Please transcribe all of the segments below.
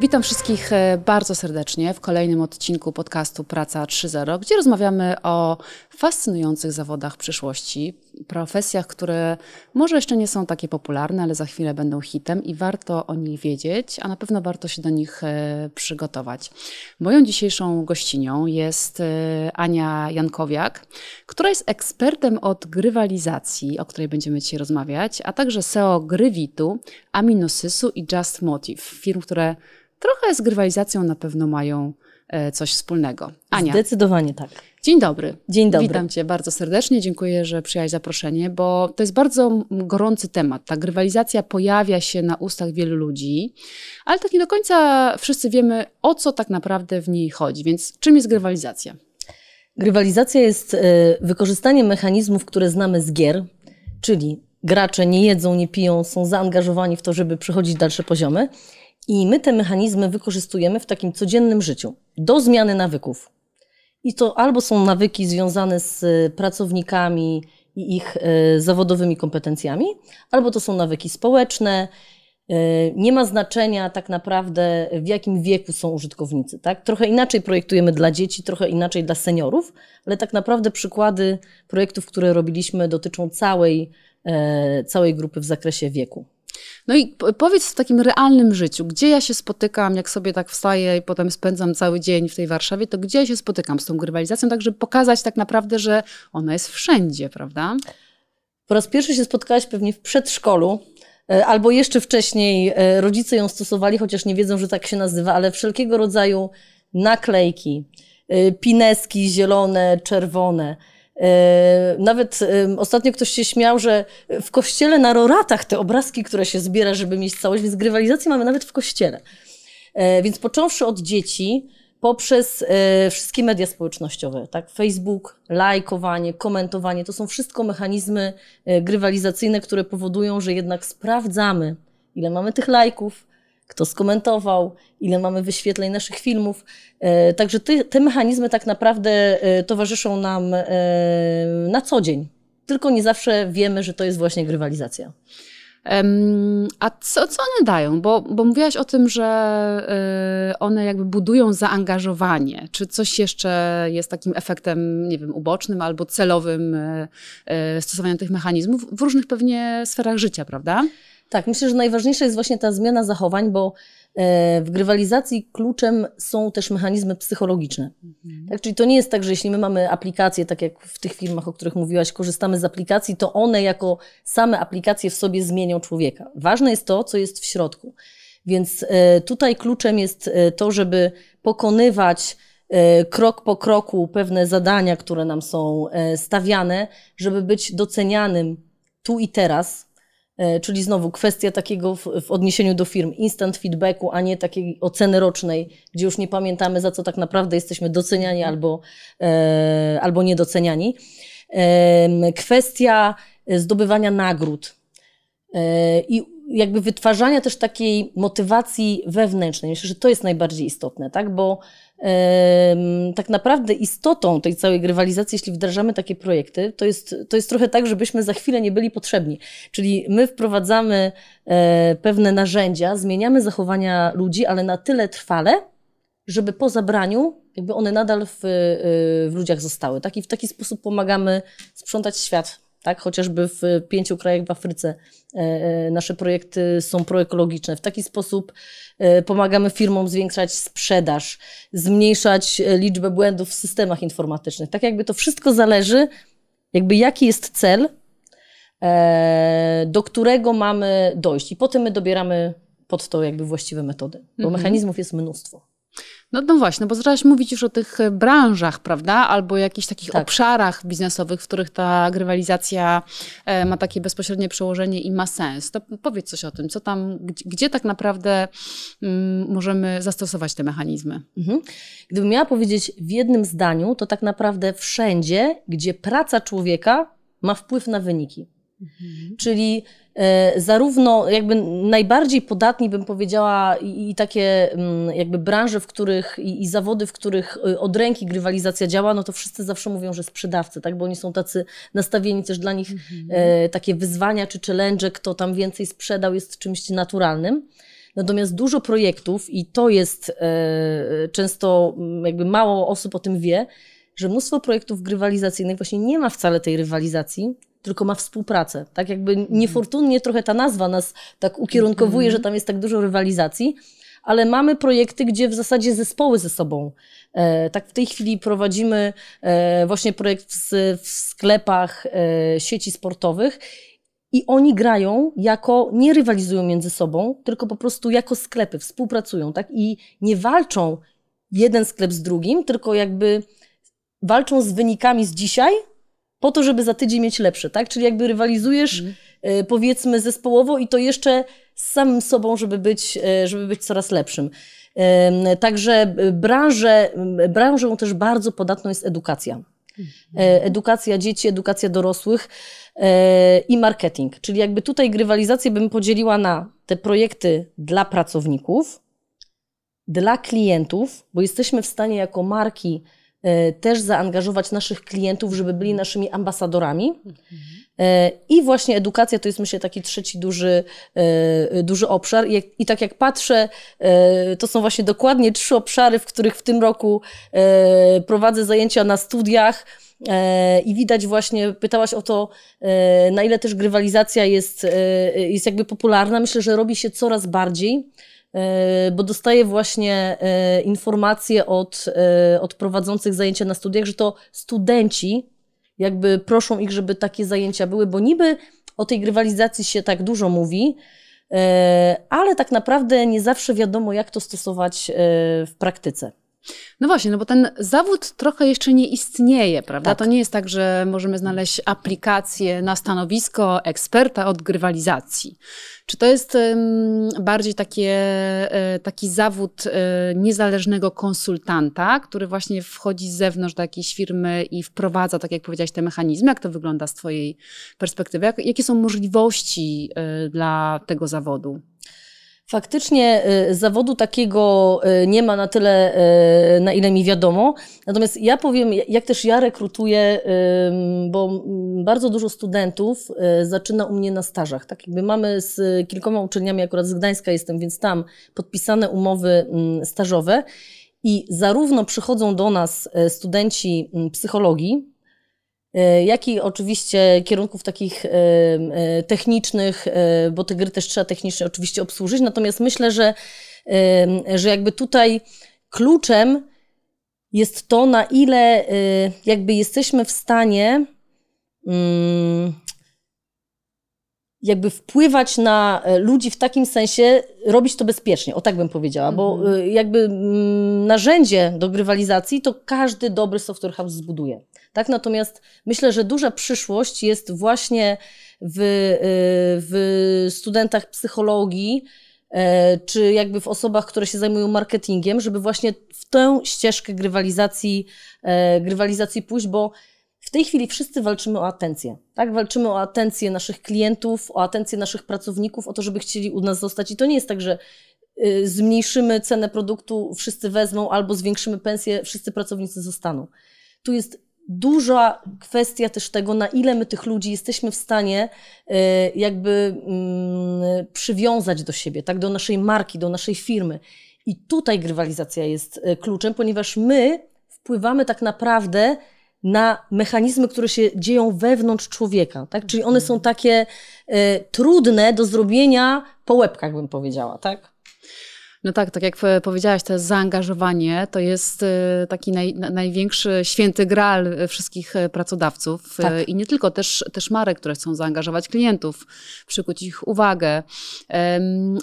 Witam wszystkich e, bardzo serdecznie w kolejnym odcinku podcastu Praca 3.0, gdzie rozmawiamy o fascynujących zawodach przyszłości, profesjach, które może jeszcze nie są takie popularne, ale za chwilę będą hitem i warto o nich wiedzieć, a na pewno warto się do nich e, przygotować. Moją dzisiejszą gościnią jest e, Ania Jankowiak, która jest ekspertem od grywalizacji, o której będziemy dzisiaj rozmawiać, a także SEO Grywitu, Aminosysu i Just Motive, firm, które trochę z grywalizacją na pewno mają e, coś wspólnego. Ania. Zdecydowanie tak. Dzień dobry. Dzień dobry. Witam Cię bardzo serdecznie. Dziękuję, że przyjąłeś zaproszenie, bo to jest bardzo gorący temat. Ta grywalizacja pojawia się na ustach wielu ludzi, ale tak nie do końca wszyscy wiemy, o co tak naprawdę w niej chodzi. Więc czym jest grywalizacja? Grywalizacja jest e, wykorzystaniem mechanizmów, które znamy z gier, czyli gracze nie jedzą, nie piją, są zaangażowani w to, żeby przechodzić dalsze poziomy i my te mechanizmy wykorzystujemy w takim codziennym życiu do zmiany nawyków. I to albo są nawyki związane z e, pracownikami i ich e, zawodowymi kompetencjami, albo to są nawyki społeczne. E, nie ma znaczenia tak naprawdę, w jakim wieku są użytkownicy. Tak? Trochę inaczej projektujemy dla dzieci, trochę inaczej dla seniorów, ale tak naprawdę przykłady projektów, które robiliśmy, dotyczą całej, całej grupy w zakresie wieku. No i powiedz w takim realnym życiu, gdzie ja się spotykam, jak sobie tak wstaję i potem spędzam cały dzień w tej Warszawie, to gdzie ja się spotykam z tą grywalizacją, tak żeby pokazać tak naprawdę, że ona jest wszędzie, prawda? Po raz pierwszy się spotkałaś pewnie w przedszkolu, e, albo jeszcze wcześniej e, rodzice ją stosowali, chociaż nie wiedzą, że tak się nazywa, ale wszelkiego rodzaju naklejki, e, pineski zielone, czerwone, nawet ostatnio ktoś się śmiał, że w kościele na roratach te obrazki, które się zbiera, żeby mieć całość, więc grywalizację mamy nawet w kościele. E, więc począwszy od dzieci, poprzez e, wszystkie media społecznościowe, tak? Facebook, lajkowanie, komentowanie, to są wszystko mechanizmy grywalizacyjne, które powodują, że jednak sprawdzamy, ile mamy tych lajków, kto skomentował, ile mamy wyświetleń naszych filmów. E, także te, te mechanizmy tak naprawdę e, towarzyszą nam e, na co dzień. Tylko nie zawsze wiemy, że to jest właśnie grywalizacja. A co, co one dają? Bo, bo mówiłaś o tym, że one jakby budują zaangażowanie. Czy coś jeszcze jest takim efektem, nie wiem, ubocznym albo celowym stosowania tych mechanizmów w różnych pewnie sferach życia, prawda? Tak, myślę, że najważniejsza jest właśnie ta zmiana zachowań, bo e, w grywalizacji kluczem są też mechanizmy psychologiczne. Mhm. Tak, czyli to nie jest tak, że jeśli my mamy aplikacje, tak jak w tych firmach, o których mówiłaś, korzystamy z aplikacji, to one jako same aplikacje w sobie zmienią człowieka. Ważne jest to, co jest w środku. Więc e, tutaj kluczem jest e, to, żeby pokonywać krok po kroku pewne zadania, które nam są stawiane, żeby być docenianym tu i teraz, czyli znowu kwestia takiego w, w, odniesieniu do firm instant feedbacku, a nie takiej oceny rocznej, gdzie już nie pamiętamy, za co tak naprawdę jesteśmy doceniani albo, e, albo niedoceniani. E, kwestia zdobywania nagród e, i jakby wytwarzania też takiej motywacji wewnętrznej. Myślę, że to jest najbardziej istotne, tak? bo tak naprawdę istotą tej całej grywalizacji, jeśli wdrażamy takie projekty, to jest, to jest trochę tak, żebyśmy za chwilę nie byli potrzebni. Czyli my wprowadzamy e, pewne narzędzia, zmieniamy zachowania ludzi, ale na tyle trwale, żeby po zabraniu jakby one nadal w, e, w ludziach zostały. Tak? I w taki sposób pomagamy sprzątać świat tak? Chociażby w pięciu krajach w Afryce e, nasze projekty są proekologiczne. W taki sposób E, pomagamy firmom zwiększać sprzedaż, zmniejszać e, liczbę błędów w systemach informatycznych. Tak jakby to wszystko zależy, jakby jaki jest cel, e, do którego mamy dojść. I potem my dobieramy pod to jakby właściwe metody, bo mhm. mechanizmów jest mnóstwo. No, no właśnie, bo zaczęłaś mówić już o tych e, branżach, prawda? Albo jakichś takich tak. obszarach biznesowych, w których ta grywalizacja e, ma takie bezpośrednie przełożenie i ma sens. To powiedz coś o tym, co tam, gdzie, gdzie tak naprawdę mm, możemy zastosować te mechanizmy? Mhm. Gdybym miała powiedzieć w jednym zdaniu, to tak naprawdę wszędzie, gdzie praca człowieka ma wpływ na wyniki. Mhm. Czyli e, zarówno jakby najbardziej podatni bym powiedziała i, i takie m, mm, jakby branże, w których i, i, zawody, w których e, od ręki grywalizacja działa, no to wszyscy zawsze mówią, że sprzedawcy, tak, bo oni są tacy nastawieni też dla nich mhm. e, takie wyzwania czy challenge, kto tam więcej sprzedał jest czymś naturalnym. Natomiast dużo projektów, i to jest e, często mm, jakby mało osób o tym wie, że mnóstwo projektów grywalizacyjnych właśnie nie ma wcale tej rywalizacji, tylko ma współpracę. Tak jakby Mhm. niefortunnie trochę ta nazwa nas tak ukierunkowuje, Mhm. że tam jest tak dużo rywalizacji, ale mamy projekty, gdzie w zasadzie zespoły ze sobą. E, tak w tej chwili prowadzimy e, właśnie projekt w, w sklepach e, sieci sportowych i oni grają jako, nie rywalizują między sobą, tylko po prostu jako sklepy, współpracują, tak? I nie walczą jeden sklep z drugim, tylko jakby walczą z wynikami z dzisiaj, po to, żeby za tydzień mieć lepsze, tak? Czyli jakby rywalizujesz, y, powiedzmy, zespołowo i to jeszcze z samym sobą, żeby być, y, żeby być coraz lepszym. Ym, Także y, branżę, branżą też bardzo podatną jest edukacja. E, Edukacja dzieci, edukacja dorosłych i marketing. Czyli jakby tutaj grywalizację bym podzieliła na te projekty dla pracowników, dla klientów, bo jesteśmy w stanie jako marki też zaangażować naszych klientów, żeby byli naszymi ambasadorami. E, I właśnie edukacja to jest myślę taki trzeci duży, e, duży obszar. I, tak jak patrzę, e, to są właśnie dokładnie trzy obszary, w których w tym roku e, prowadzę zajęcia na studiach. E, I widać właśnie, pytałaś o to, e, na ile też grywalizacja jest, e, jest jakby popularna. Myślę, że robi się coraz bardziej, e, bo dostaję właśnie e, informacje od, e, od prowadzących zajęcia na studiach, że to studenci jakby proszą ich, żeby takie zajęcia były, bo niby o tej grywalizacji się tak dużo mówi, e, ale tak naprawdę nie zawsze wiadomo, jak to stosować e, w praktyce. No właśnie, no bo ten zawód trochę jeszcze nie istnieje, prawda? Tak. To nie jest tak, że możemy znaleźć aplikację na stanowisko eksperta od grywalizacji. Czy to jest bardziej takie, e, taki zawód e, niezależnego konsultanta, który właśnie wchodzi z zewnątrz do jakiejś firmy i wprowadza, tak jak powiedziałaś, te mechanizmy? Jak to wygląda z Twojej perspektywy? Jak, jakie są możliwości e, dla tego zawodu? Faktycznie y, zawodu takiego y, nie ma na tyle, y, na ile mi wiadomo. Natomiast ja powiem, jak też ja rekrutuję, bo mm, bardzo dużo studentów zaczyna u mnie na stażach. Tak jakby mamy z kilkoma uczelniami, akurat z Gdańska jestem, więc tam podpisane umowy mm, stażowe. I zarówno przychodzą do nas studenci mm, psychologii, jak i oczywiście kierunków takich e, e, technicznych, e, bo te gry też trzeba technicznie oczywiście obsłużyć. Natomiast myślę, że, e, że jakby tutaj kluczem jest to, na ile e, jakby jesteśmy w stanie mm, jakby wpływać na e, ludzi w takim sensie, robić to bezpiecznie, o tak bym powiedziała, bo e, jakby mm, narzędzie do grywalizacji to każdy dobry software house zbuduje. Tak, natomiast myślę, że duża przyszłość jest właśnie w, e, w studentach psychologii, e, czy jakby w osobach, które się zajmują marketingiem, żeby właśnie w tę ścieżkę grywalizacji, e, grywalizacji pójść, bo w tej chwili wszyscy walczymy o atencję. Tak? Walczymy o atencję naszych klientów, o atencję naszych pracowników, o to, żeby chcieli u nas zostać. I to nie jest tak, że y, zmniejszymy cenę produktu, wszyscy wezmą, albo zwiększymy pensję, wszyscy pracownicy zostaną. Tu jest duża kwestia też tego, na ile my tych ludzi jesteśmy w stanie y, jakby mm, przywiązać do siebie, tak, do naszej marki, do naszej firmy. I tutaj grywalizacja jest y, kluczem, ponieważ my wpływamy tak naprawdę na mechanizmy, które się dzieją wewnątrz człowieka, tak? Czyli one są takie y, trudne do zrobienia po łebkach, bym powiedziała, tak? No tak, tak jak e, powiedziałaś, to zaangażowanie to jest e, taki naj, na- największy święty graal e, wszystkich pracodawców Tak. i nie tylko, też, też marek, które chcą zaangażować klientów, przykuć ich uwagę.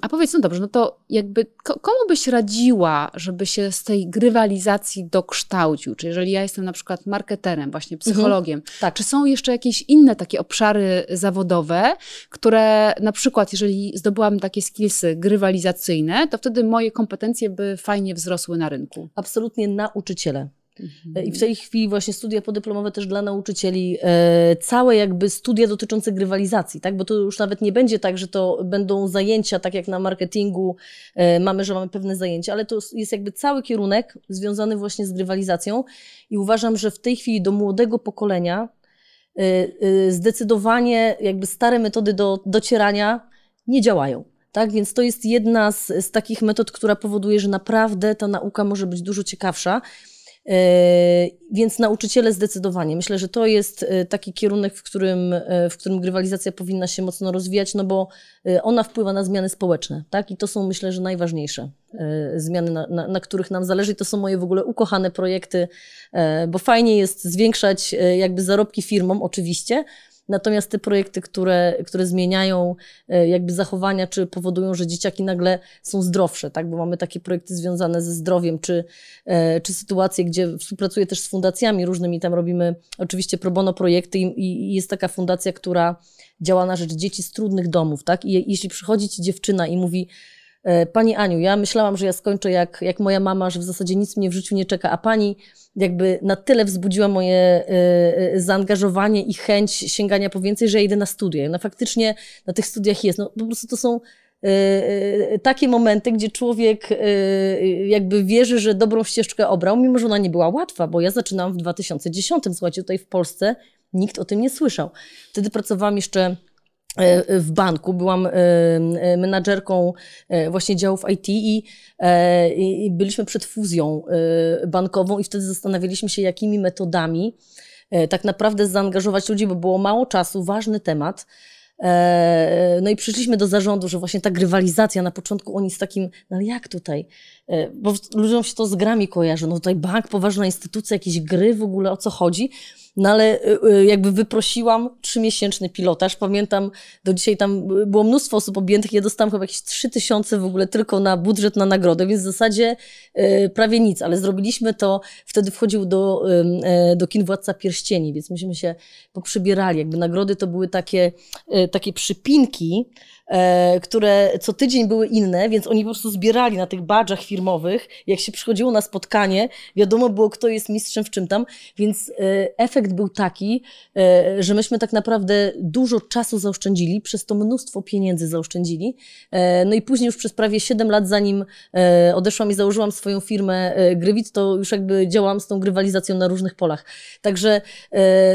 A powiedz, no dobrze, no to jakby ko- komu byś radziła, żeby się z tej grywalizacji dokształcił? Czy jeżeli ja jestem na przykład marketerem, właśnie psychologiem, Tak. czy są jeszcze jakieś inne takie obszary zawodowe, które na przykład, jeżeli zdobyłam takie skillsy grywalizacyjne, to wtedy moje kompetencje by fajnie wzrosły na rynku. Absolutnie nauczyciele. I w tej chwili właśnie studia podyplomowe też dla nauczycieli, e, całe jakby studia dotyczące grywalizacji, tak? Bo to już nawet nie będzie tak, że to będą zajęcia, tak jak na marketingu e, mamy, że mamy pewne zajęcia, ale to jest jakby cały kierunek związany właśnie z grywalizacją i uważam, że w tej chwili do młodego pokolenia e, zdecydowanie jakby stare metody do docierania nie działają. Tak, więc to jest jedna z, z takich metod, która powoduje, że naprawdę ta nauka może być dużo ciekawsza. E, więc nauczyciele zdecydowanie. Myślę, że to jest e, taki kierunek, w którym, e, w którym grywalizacja powinna się mocno rozwijać, no bo ona wpływa na zmiany społeczne, tak? I to są, myślę, że najważniejsze zmiany, na, na, na których nam zależy. I to są moje w ogóle ukochane projekty, bo fajnie jest zwiększać jakby zarobki firmom, oczywiście, Natomiast te projekty, które, które zmieniają e, jakby zachowania, czy powodują, że dzieciaki nagle są zdrowsze, tak? bo mamy takie projekty związane ze zdrowiem, czy, e, czy sytuacje, gdzie współpracuję też z fundacjami różnymi, tam robimy oczywiście pro bono projekty i, i jest taka fundacja, która działa na rzecz dzieci z trudnych domów, tak? I jeśli przychodzi ci dziewczyna i mówi, Pani Aniu, ja myślałam, że ja skończę jak, jak moja mama, że w zasadzie nic mnie w życiu nie czeka, a pani jakby na tyle wzbudziła moje y, y, zaangażowanie i chęć sięgania po więcej, że ja idę na studia. No faktycznie na tych studiach jest. No po prostu to są takie momenty, gdzie człowiek jakby wierzy, że dobrą ścieżkę obrał, mimo że ona nie była łatwa, bo ja zaczynałam w 2010. Słuchajcie, tutaj w Polsce nikt o tym nie słyszał. Wtedy pracowałam jeszcze E, w banku, byłam e, e, menadżerką właśnie działów IT i, i byliśmy przed fuzją bankową i wtedy zastanawialiśmy się, jakimi metodami tak naprawdę zaangażować ludzi, bo było mało czasu, ważny temat. No i przyszliśmy do zarządu, że właśnie ta grywalizacja na początku oni z takim, no ale jak tutaj? Bo ludziom się to z grami kojarzy. No tutaj bank, poważna instytucja, jakieś gry w ogóle, o co chodzi? No ale y, y, jakby wyprosiłam trzymiesięczny pilotaż. Pamiętam, do dzisiaj tam było mnóstwo osób objętych. Ja dostałam chyba jakieś trzy tysiące w ogóle tylko na budżet na nagrodę, więc w zasadzie y, prawie nic, ale zrobiliśmy to. Wtedy wchodził do, do kin Władca Pierścieni, więc myśmy się poprzybierali. Jakby nagrody to były takie, takie przypinki, E, które co tydzień były inne, więc oni po prostu zbierali na tych badżach firmowych. Jak się przychodziło na spotkanie, wiadomo było, kto jest mistrzem w czym tam, więc e, efekt był taki, e, że myśmy tak naprawdę dużo czasu zaoszczędzili, przez to mnóstwo pieniędzy zaoszczędzili. No i później już przez prawie 7 lat, zanim odeszłam i założyłam swoją firmę Grywit, to już jakby działałam z tą grywalizacją na różnych polach. Także,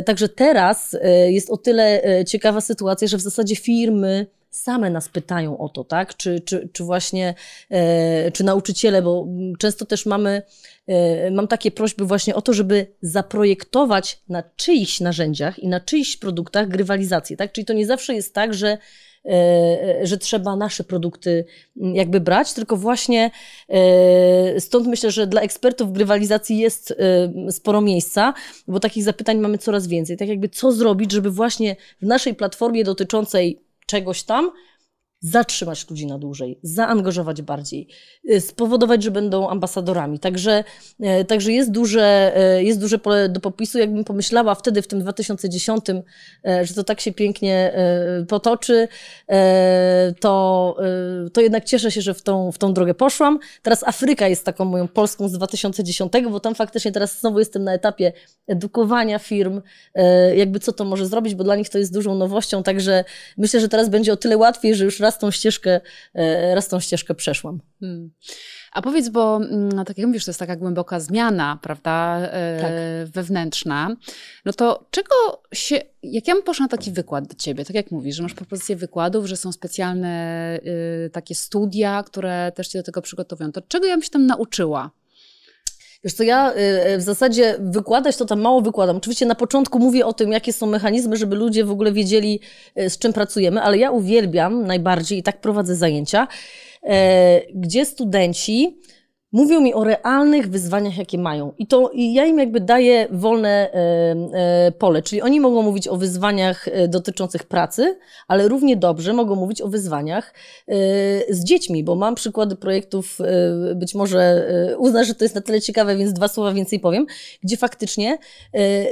także teraz jest o tyle ciekawa sytuacja, że w zasadzie firmy same nas pytają o to, tak? Czy, czy, czy właśnie, e, czy nauczyciele, bo często też mamy, e, mam takie prośby właśnie o to, żeby zaprojektować na czyichś narzędziach i na czyichś produktach grywalizację, tak? Czyli to nie zawsze jest tak, że e, że trzeba nasze produkty jakby brać, tylko właśnie stąd myślę, że dla ekspertów grywalizacji jest sporo miejsca, bo takich zapytań mamy coraz więcej. Tak jakby co zrobić, żeby właśnie w naszej platformie dotyczącej czegoś tam, zatrzymać ludzi na dłużej, zaangażować bardziej, y, spowodować, że będą ambasadorami. Także, y, także jest, duże, y, jest duże pole do popisu. Jakbym pomyślała wtedy, w tym 2010, że to tak się pięknie potoczy, to, to jednak cieszę się, że w tą, w tą drogę poszłam. Teraz Afryka jest taką moją Polską z 2010, bo tam faktycznie teraz znowu jestem na etapie edukowania firm, jakby co to może zrobić, bo dla nich to jest dużą nowością, także myślę, że teraz będzie o tyle łatwiej, że już raz raz tą ścieżkę, e, raz tą ścieżkę przeszłam. Hmm. A powiedz, bo no, tak jak mówisz, to jest taka głęboka zmiana, prawda, e, tak. wewnętrzna. No to czego się, jak ja bym poszła na taki wykład do ciebie, tak jak mówisz, że masz propozycję wykładów, że są specjalne y, takie studia, które też cię do tego przygotowują, to czego ja bym się tam nauczyła? Wiesz co, ja y, w zasadzie wykładać to tam mało wykładam. Oczywiście na początku mówię o tym, jakie są mechanizmy, żeby ludzie w ogóle wiedzieli, y, z czym pracujemy, ale ja uwielbiam najbardziej i tak prowadzę zajęcia, gdzie studenci mówią mi o realnych wyzwaniach, jakie mają. I to i ja im jakby daję wolne e, e, pole, czyli oni mogą mówić o wyzwaniach e, dotyczących pracy, ale równie dobrze mogą mówić o wyzwaniach z dziećmi, bo mam przykłady projektów, być może uznasz, że to jest na tyle ciekawe, więc dwa słowa więcej powiem, gdzie faktycznie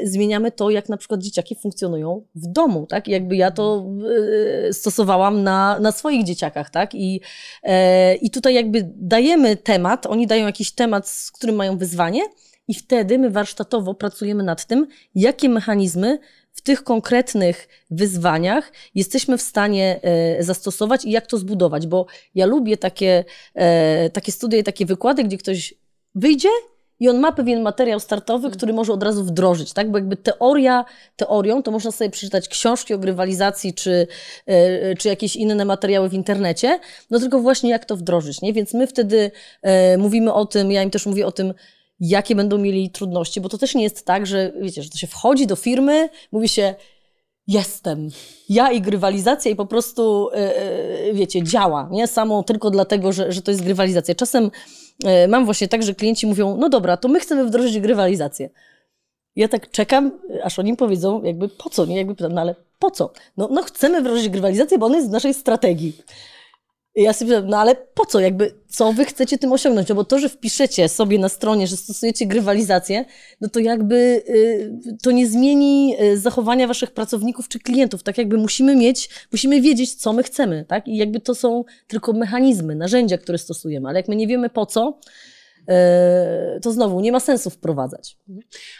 zmieniamy to, jak na przykład dzieciaki funkcjonują w domu, tak? I jakby ja to stosowałam na, na swoich dzieciakach, tak? I, I tutaj jakby dajemy temat, oni dają jakiś temat, z którym mają wyzwanie, i wtedy my warsztatowo pracujemy nad tym, jakie mechanizmy w tych konkretnych wyzwaniach jesteśmy w stanie e, zastosować i jak to zbudować, bo ja lubię takie, e, takie studia i takie wykłady, gdzie ktoś wyjdzie i on ma pewien materiał startowy, Mhm. który może od razu wdrożyć, tak? Bo jakby teoria teorią, to można sobie przeczytać książki o grywalizacji, czy, e, czy jakieś inne materiały w internecie, no tylko właśnie jak to wdrożyć, nie? Więc my wtedy e, mówimy o tym, ja im też mówię o tym, jakie będą mieli trudności, bo to też nie jest tak, że wiecie, że to się wchodzi do firmy, mówi się jestem, ja i grywalizacja i po prostu, e, e, wiecie, działa, nie? Samo tylko dlatego, że, że to jest grywalizacja. Czasem e, mam właśnie tak, że klienci mówią, no dobra, to my chcemy wdrożyć grywalizację. Ja tak czekam, aż oni powiedzą, jakby po co, nie? Jakby pytam, no ale po co? No, no chcemy wdrożyć grywalizację, bo ona jest w naszej strategii. I ja sobie no ale po co, jakby, co wy chcecie tym osiągnąć? No bo to, że wpiszecie sobie na stronie, że stosujecie grywalizację, no to jakby y, to nie zmieni y, zachowania waszych pracowników czy klientów. Tak jakby musimy mieć, musimy wiedzieć, co my chcemy, tak? I jakby to są tylko mechanizmy, narzędzia, które stosujemy, ale jak my nie wiemy po co, to znowu nie ma sensu wprowadzać.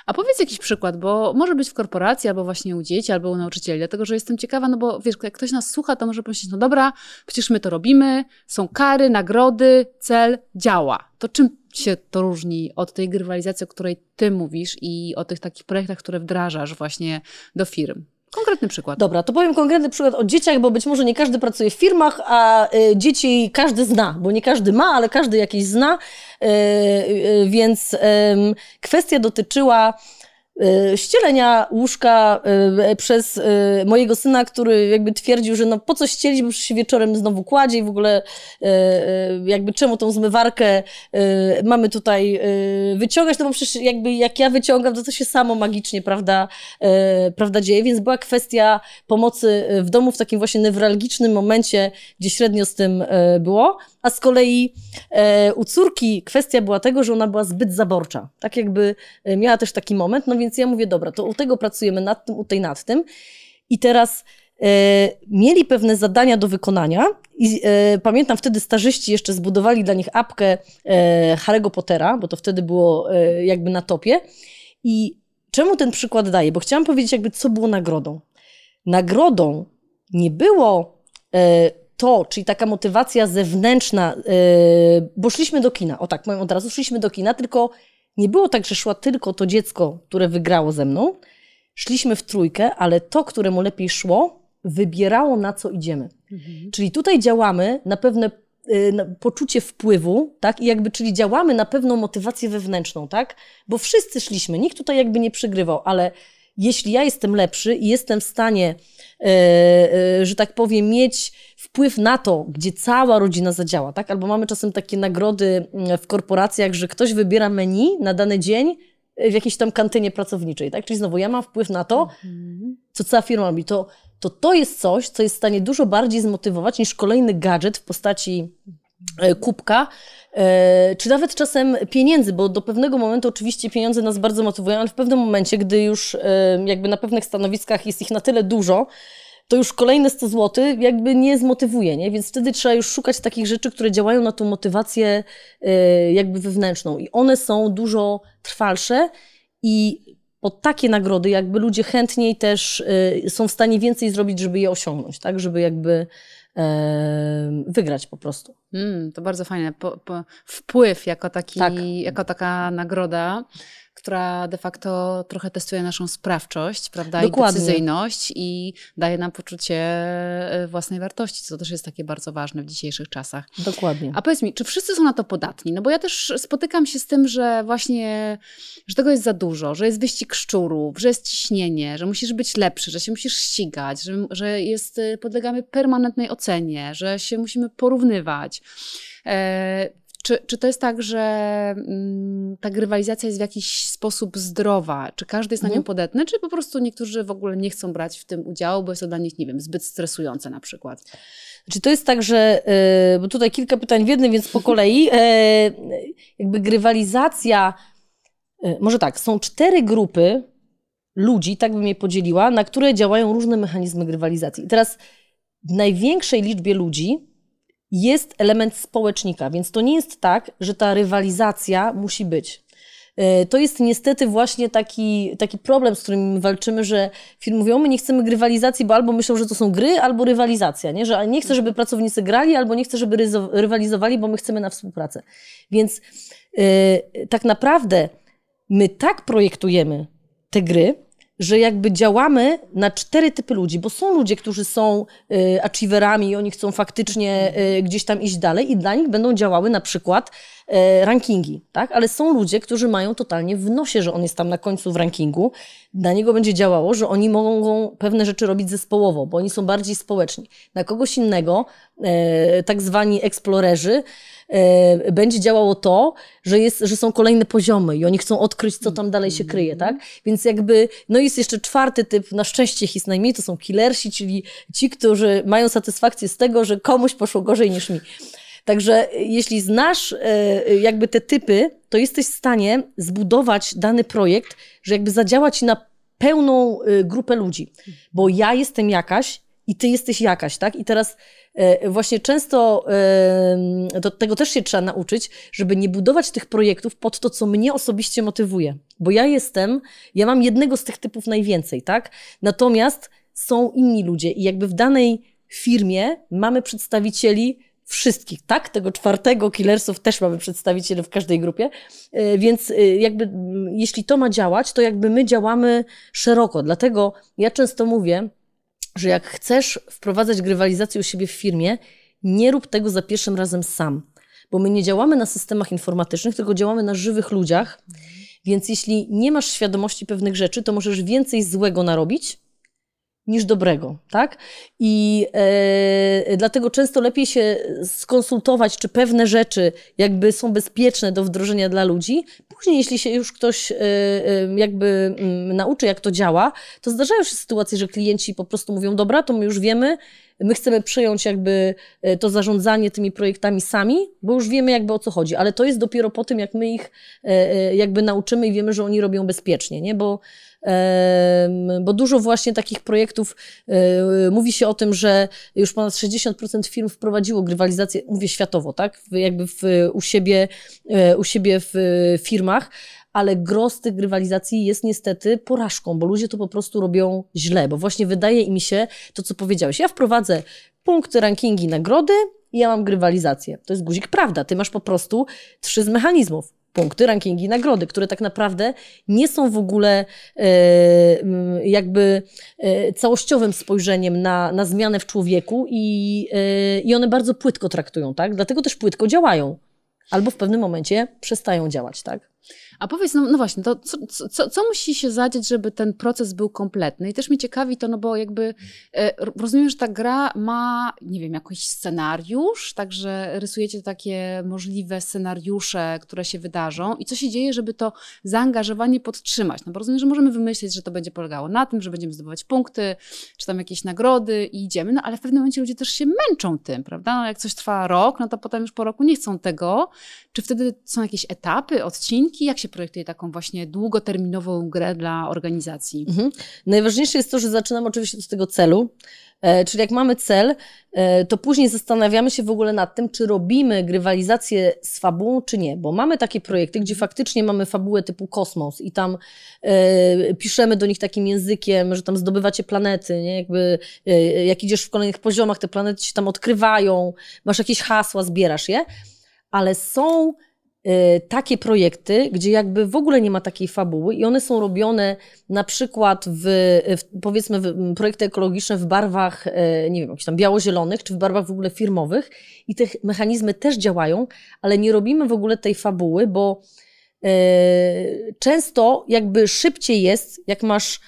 A powiedz jakiś przykład, bo może być w korporacji, albo właśnie u dzieci, albo u nauczycieli, dlatego że jestem ciekawa, no bo wiesz, jak ktoś nas słucha, to może pomyśleć, no dobra, przecież my to robimy, są kary, nagrody, cel, działa. To czym się to różni od tej grywalizacji, o której ty mówisz i o tych takich projektach, które wdrażasz właśnie do firm? Konkretny przykład. Dobra, to powiem konkretny przykład o dzieciach, bo być może nie każdy pracuje w firmach, a y, dzieci każdy zna, bo nie każdy ma, ale każdy jakieś zna, y, y, więc ym, kwestia dotyczyła y, ścielenia łóżka y, przez y, mojego syna, który jakby twierdził, że no po co ścielić, bo się wieczorem znowu kładzie i w ogóle y, y, jakby czemu tą zmywarkę y, mamy tutaj y, wyciągać, no bo przecież jakby jak ja wyciągam, to to się samo magicznie, prawda, y, prawda dzieje, więc była kwestia pomocy w domu w takim właśnie newralgicznym momencie, gdzie średnio z tym y, było, a z kolei e, u córki kwestia była tego, że ona była zbyt zaborcza. Tak jakby e, miała też taki moment, no więc ja mówię, dobra, to u tego pracujemy nad tym, u tej nad tym. I teraz e, mieli pewne zadania do wykonania i e, pamiętam wtedy starzyści jeszcze zbudowali dla nich apkę e, Harry'ego Pottera, bo to wtedy było jakby na topie. I czemu ten przykład daję? Bo chciałam powiedzieć jakby, co było nagrodą. Nagrodą nie było to, czyli taka motywacja zewnętrzna, yy, bo szliśmy do kina, o tak, powiem od razu, szliśmy do kina, tylko nie było tak, że szła tylko to dziecko, które wygrało ze mną. Szliśmy w trójkę, ale to, któremu lepiej szło, wybierało na co idziemy. Mhm. Czyli tutaj działamy na pewne y, na poczucie wpływu, tak? I jakby, czyli działamy na pewną motywację wewnętrzną, tak? Bo wszyscy szliśmy, nikt tutaj jakby nie przegrywał, ale jeśli ja jestem lepszy i jestem w stanie, e, e, że tak powiem, mieć wpływ na to, gdzie cała rodzina zadziała, tak? Albo mamy czasem takie nagrody mm, w korporacjach, że ktoś wybiera menu na dany dzień w jakiejś tam kantynie pracowniczej, tak? Czyli znowu ja mam wpływ na to, Mhm. co cała firma robi. To, to to jest coś, co jest w stanie dużo bardziej zmotywować niż kolejny gadżet w postaci e, kubka, e, czy nawet czasem pieniędzy, bo do pewnego momentu oczywiście pieniądze nas bardzo motywują, ale w pewnym momencie, gdy już e, jakby na pewnych stanowiskach jest ich na tyle dużo, to już kolejne 100 zł jakby nie zmotywuje, nie? Więc wtedy trzeba już szukać takich rzeczy, które działają na tą motywację e, jakby wewnętrzną i one są dużo trwalsze i pod takie nagrody jakby ludzie chętniej też e, są w stanie więcej zrobić, żeby je osiągnąć, tak? Żeby jakby e, wygrać po prostu. Mm, to bardzo fajne. Po, po, wpływ jako, taki, Tak. jako taka nagroda, która de facto trochę testuje naszą sprawczość, prawda? Dokładnie. I decyzyjność i daje nam poczucie e, własnej wartości, co też jest takie bardzo ważne w dzisiejszych czasach. Dokładnie. A powiedz mi, czy wszyscy są na to podatni? No bo ja też spotykam się z tym, że właśnie, że tego jest za dużo, że jest wyścig szczurów, że jest ciśnienie, że musisz być lepszy, że się musisz ścigać, że, że jest, y, podlegamy permanentnej ocenie, że się musimy porównywać. E, czy, czy to jest tak, że mm, ta grywalizacja jest w jakiś sposób zdrowa? Czy każdy jest na nią Mhm. podatny, czy po prostu niektórzy w ogóle nie chcą brać w tym udziału, bo jest to dla nich, nie wiem, zbyt stresujące na przykład? Czy to jest tak, że, e, bo tutaj kilka pytań w jednym, więc po kolei, e, jakby grywalizacja, e, może tak, są cztery grupy ludzi, tak bym je podzieliła, na które działają różne mechanizmy grywalizacji. I teraz w największej liczbie ludzi jest element społecznika, więc to nie jest tak, że ta rywalizacja musi być. E, To jest niestety właśnie taki, taki problem, z którym my walczymy, że firmy mówią, my nie chcemy grywalizacji, bo albo myślą, że to są gry, albo rywalizacja, nie? że nie chcę, żeby pracownicy grali, albo nie chcę, żeby rywalizowali, bo my chcemy na współpracę. Więc tak naprawdę my tak projektujemy te gry, że jakby działamy na cztery typy ludzi, bo są ludzie, którzy są y, achieverami i oni chcą faktycznie y, gdzieś tam iść dalej i dla nich będą działały na przykład rankingi, tak? Ale są ludzie, którzy mają totalnie w nosie, że on jest tam na końcu w rankingu. Dla niego będzie działało, że oni mogą pewne rzeczy robić zespołowo, bo oni są bardziej społeczni. Na kogoś innego, y, tak zwani eksplorerzy, E, będzie działało to, że, jest, że są kolejne poziomy i oni chcą odkryć, co tam dalej się kryje, tak? Więc jakby, no jest jeszcze czwarty typ, na szczęście ich jest najmniej, to są killersi, czyli ci, którzy mają satysfakcję z tego, że komuś poszło gorzej niż mi. Także jeśli znasz e, jakby te typy, to jesteś w stanie zbudować dany projekt, że jakby zadziałać na pełną e, grupę ludzi. Bo ja jestem jakaś i ty jesteś jakaś, tak? I teraz E, właśnie często do tego też się trzeba nauczyć, żeby nie budować tych projektów pod to, co mnie osobiście motywuje. Bo ja jestem, ja mam jednego z tych typów najwięcej, tak? Natomiast są inni ludzie i jakby w danej firmie mamy przedstawicieli wszystkich, tak? Tego czwartego killersów też mamy przedstawicieli w każdej grupie, e, więc e, jakby jeśli to ma działać, to jakby my działamy szeroko. Dlatego ja często mówię, że jak chcesz wprowadzać grywalizację u siebie w firmie, nie rób tego za pierwszym razem sam. Bo my nie działamy na systemach informatycznych, tylko działamy na żywych ludziach. Więc jeśli nie masz świadomości pewnych rzeczy, to możesz więcej złego narobić, niż dobrego, tak? I e, dlatego często lepiej się skonsultować, czy pewne rzeczy jakby są bezpieczne do wdrożenia dla ludzi. Później, jeśli się już ktoś e, e jakby m, mm, nauczy, jak to działa, to zdarzają się sytuacje, że klienci po prostu mówią, dobra, to my już wiemy, my chcemy przejąć jakby e, to zarządzanie tymi projektami sami, bo już wiemy jakby o co chodzi, ale to jest dopiero po tym, jak my ich e, e, jakby nauczymy i wiemy, że oni robią bezpiecznie, nie? Bo bo dużo właśnie takich projektów mówi się o tym, że już ponad 60% firm wprowadziło grywalizację, mówię światowo, tak? Jakby w, u, siebie, u siebie w firmach, ale gros tych grywalizacji jest niestety porażką, bo ludzie to po prostu robią źle, bo właśnie wydaje mi się to, co powiedziałeś. Ja wprowadzę punkty, rankingi, nagrody i ja mam grywalizację. To jest guzik prawda. Ty masz po prostu trzy z mechanizmów punkty, rankingi, nagrody, które tak naprawdę nie są w ogóle e, jakby e, całościowym spojrzeniem na, na zmianę w człowieku i, e, i one bardzo płytko traktują, tak? Dlatego też płytko działają. Albo w pewnym momencie przestają działać, tak? A powiedz, no, no właśnie, to co, co, co, musi się zadzieć, żeby ten proces był kompletny? I też mnie ciekawi to, no bo jakby e, rozumiem, że ta gra ma, nie wiem, jakiś scenariusz, także rysujecie takie możliwe scenariusze, które się wydarzą i co się dzieje, żeby to zaangażowanie podtrzymać? No bo rozumiem, że możemy wymyślić, że to będzie polegało na tym, że będziemy zdobywać punkty, czy tam jakieś nagrody i idziemy, no ale w pewnym momencie ludzie też się męczą tym, prawda? No, jak coś trwa rok, no to potem już po roku nie chcą tego. Czy wtedy są jakieś etapy, odcinki? Jak się projektuje taką właśnie długoterminową grę dla organizacji? Mhm. Najważniejsze jest to, że zaczynam oczywiście od tego celu. E, czyli jak mamy cel, e, to później zastanawiamy się w ogóle nad tym, czy robimy grywalizację z fabułą, czy nie. Bo mamy takie projekty, gdzie faktycznie mamy fabułę typu kosmos i tam e, piszemy do nich takim językiem, że tam zdobywacie planety, nie? Jakby, e, jak idziesz w kolejnych poziomach, te planety się tam odkrywają, masz jakieś hasła, zbierasz je. Ale są takie projekty, gdzie jakby w ogóle nie ma takiej fabuły i one są robione na przykład w, w powiedzmy w projekty ekologiczne w barwach, y, nie wiem, jakichś tam biało-zielonych, czy w barwach w ogóle firmowych i te mechanizmy też działają, ale nie robimy w ogóle tej fabuły, bo y, często jakby szybciej jest, jak masz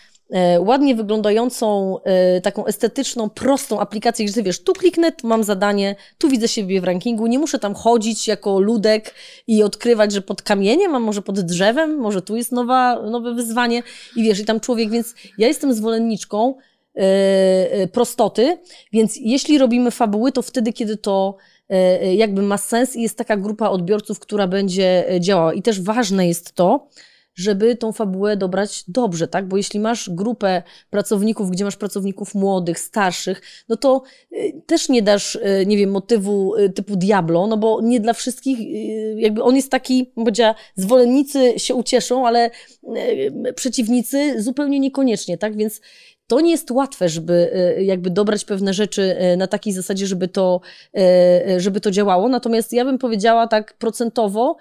ładnie wyglądającą, e, taką estetyczną, prostą aplikację, gdzie wiesz, tu kliknę, tu mam zadanie, tu widzę siebie w rankingu, nie muszę tam chodzić jako ludek i odkrywać, że pod kamieniem, a może pod drzewem, może tu jest nowa, nowe wyzwanie i wiesz, i tam człowiek, więc ja jestem zwolenniczką e, prostoty, więc jeśli robimy fabuły, to wtedy, kiedy to jakby ma sens i jest taka grupa odbiorców, która będzie działała. I też ważne jest to, żeby tą fabułę dobrać dobrze, tak? Bo jeśli masz grupę pracowników, gdzie masz pracowników młodych, starszych, no to y, też nie dasz, y, nie wiem, motywu y, typu Diablo, no bo nie dla wszystkich, jakby on jest taki, powiedziała, zwolennicy się ucieszą, ale przeciwnicy zupełnie niekoniecznie, tak? Więc to nie jest łatwe, żeby jakby dobrać pewne rzeczy na takiej zasadzie, żeby to, żeby to działało. Natomiast ja bym powiedziała tak procentowo,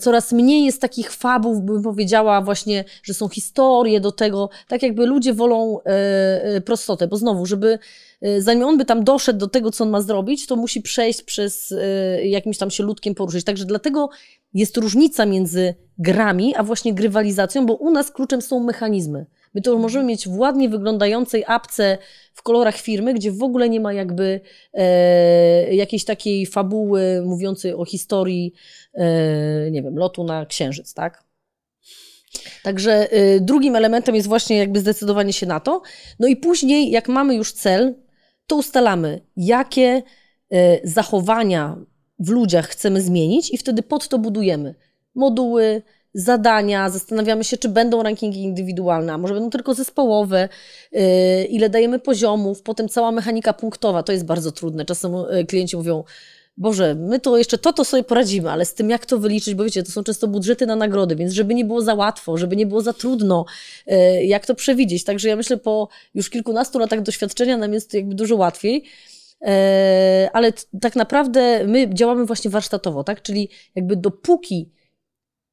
coraz mniej jest takich fabów, bym powiedziała właśnie, że są historie do tego, tak jakby ludzie wolą e, e, prostotę, bo znowu, żeby e, zanim on by tam doszedł do tego, co on ma zrobić, to musi przejść przez jakimś tam się ludkiem poruszyć. Także dlatego jest różnica między grami, a właśnie grywalizacją, bo u nas kluczem są mechanizmy. My to możemy mieć w ładnie wyglądającej apce w kolorach firmy, gdzie w ogóle nie ma jakby e, jakiejś takiej fabuły mówiącej o historii, e, nie wiem, lotu na księżyc, tak? Także e, drugim elementem jest właśnie jakby zdecydowanie się na to. No i później, jak mamy już cel, to ustalamy, jakie e, zachowania w ludziach chcemy zmienić i wtedy pod to budujemy moduły, zadania, zastanawiamy się, czy będą rankingi indywidualne, a może będą tylko zespołowe, yy, ile dajemy poziomów, potem cała mechanika punktowa, to jest bardzo trudne. Czasem yy, klienci mówią, Boże, my to jeszcze to, to sobie poradzimy, ale z tym jak to wyliczyć, bo wiecie, to są często budżety na nagrody, więc żeby nie było za łatwo, żeby nie było za trudno, yy, jak to przewidzieć. Także ja myślę, po już kilkunastu latach doświadczenia nam jest jakby dużo łatwiej. Ale tak naprawdę my działamy właśnie warsztatowo, tak? Czyli jakby dopóki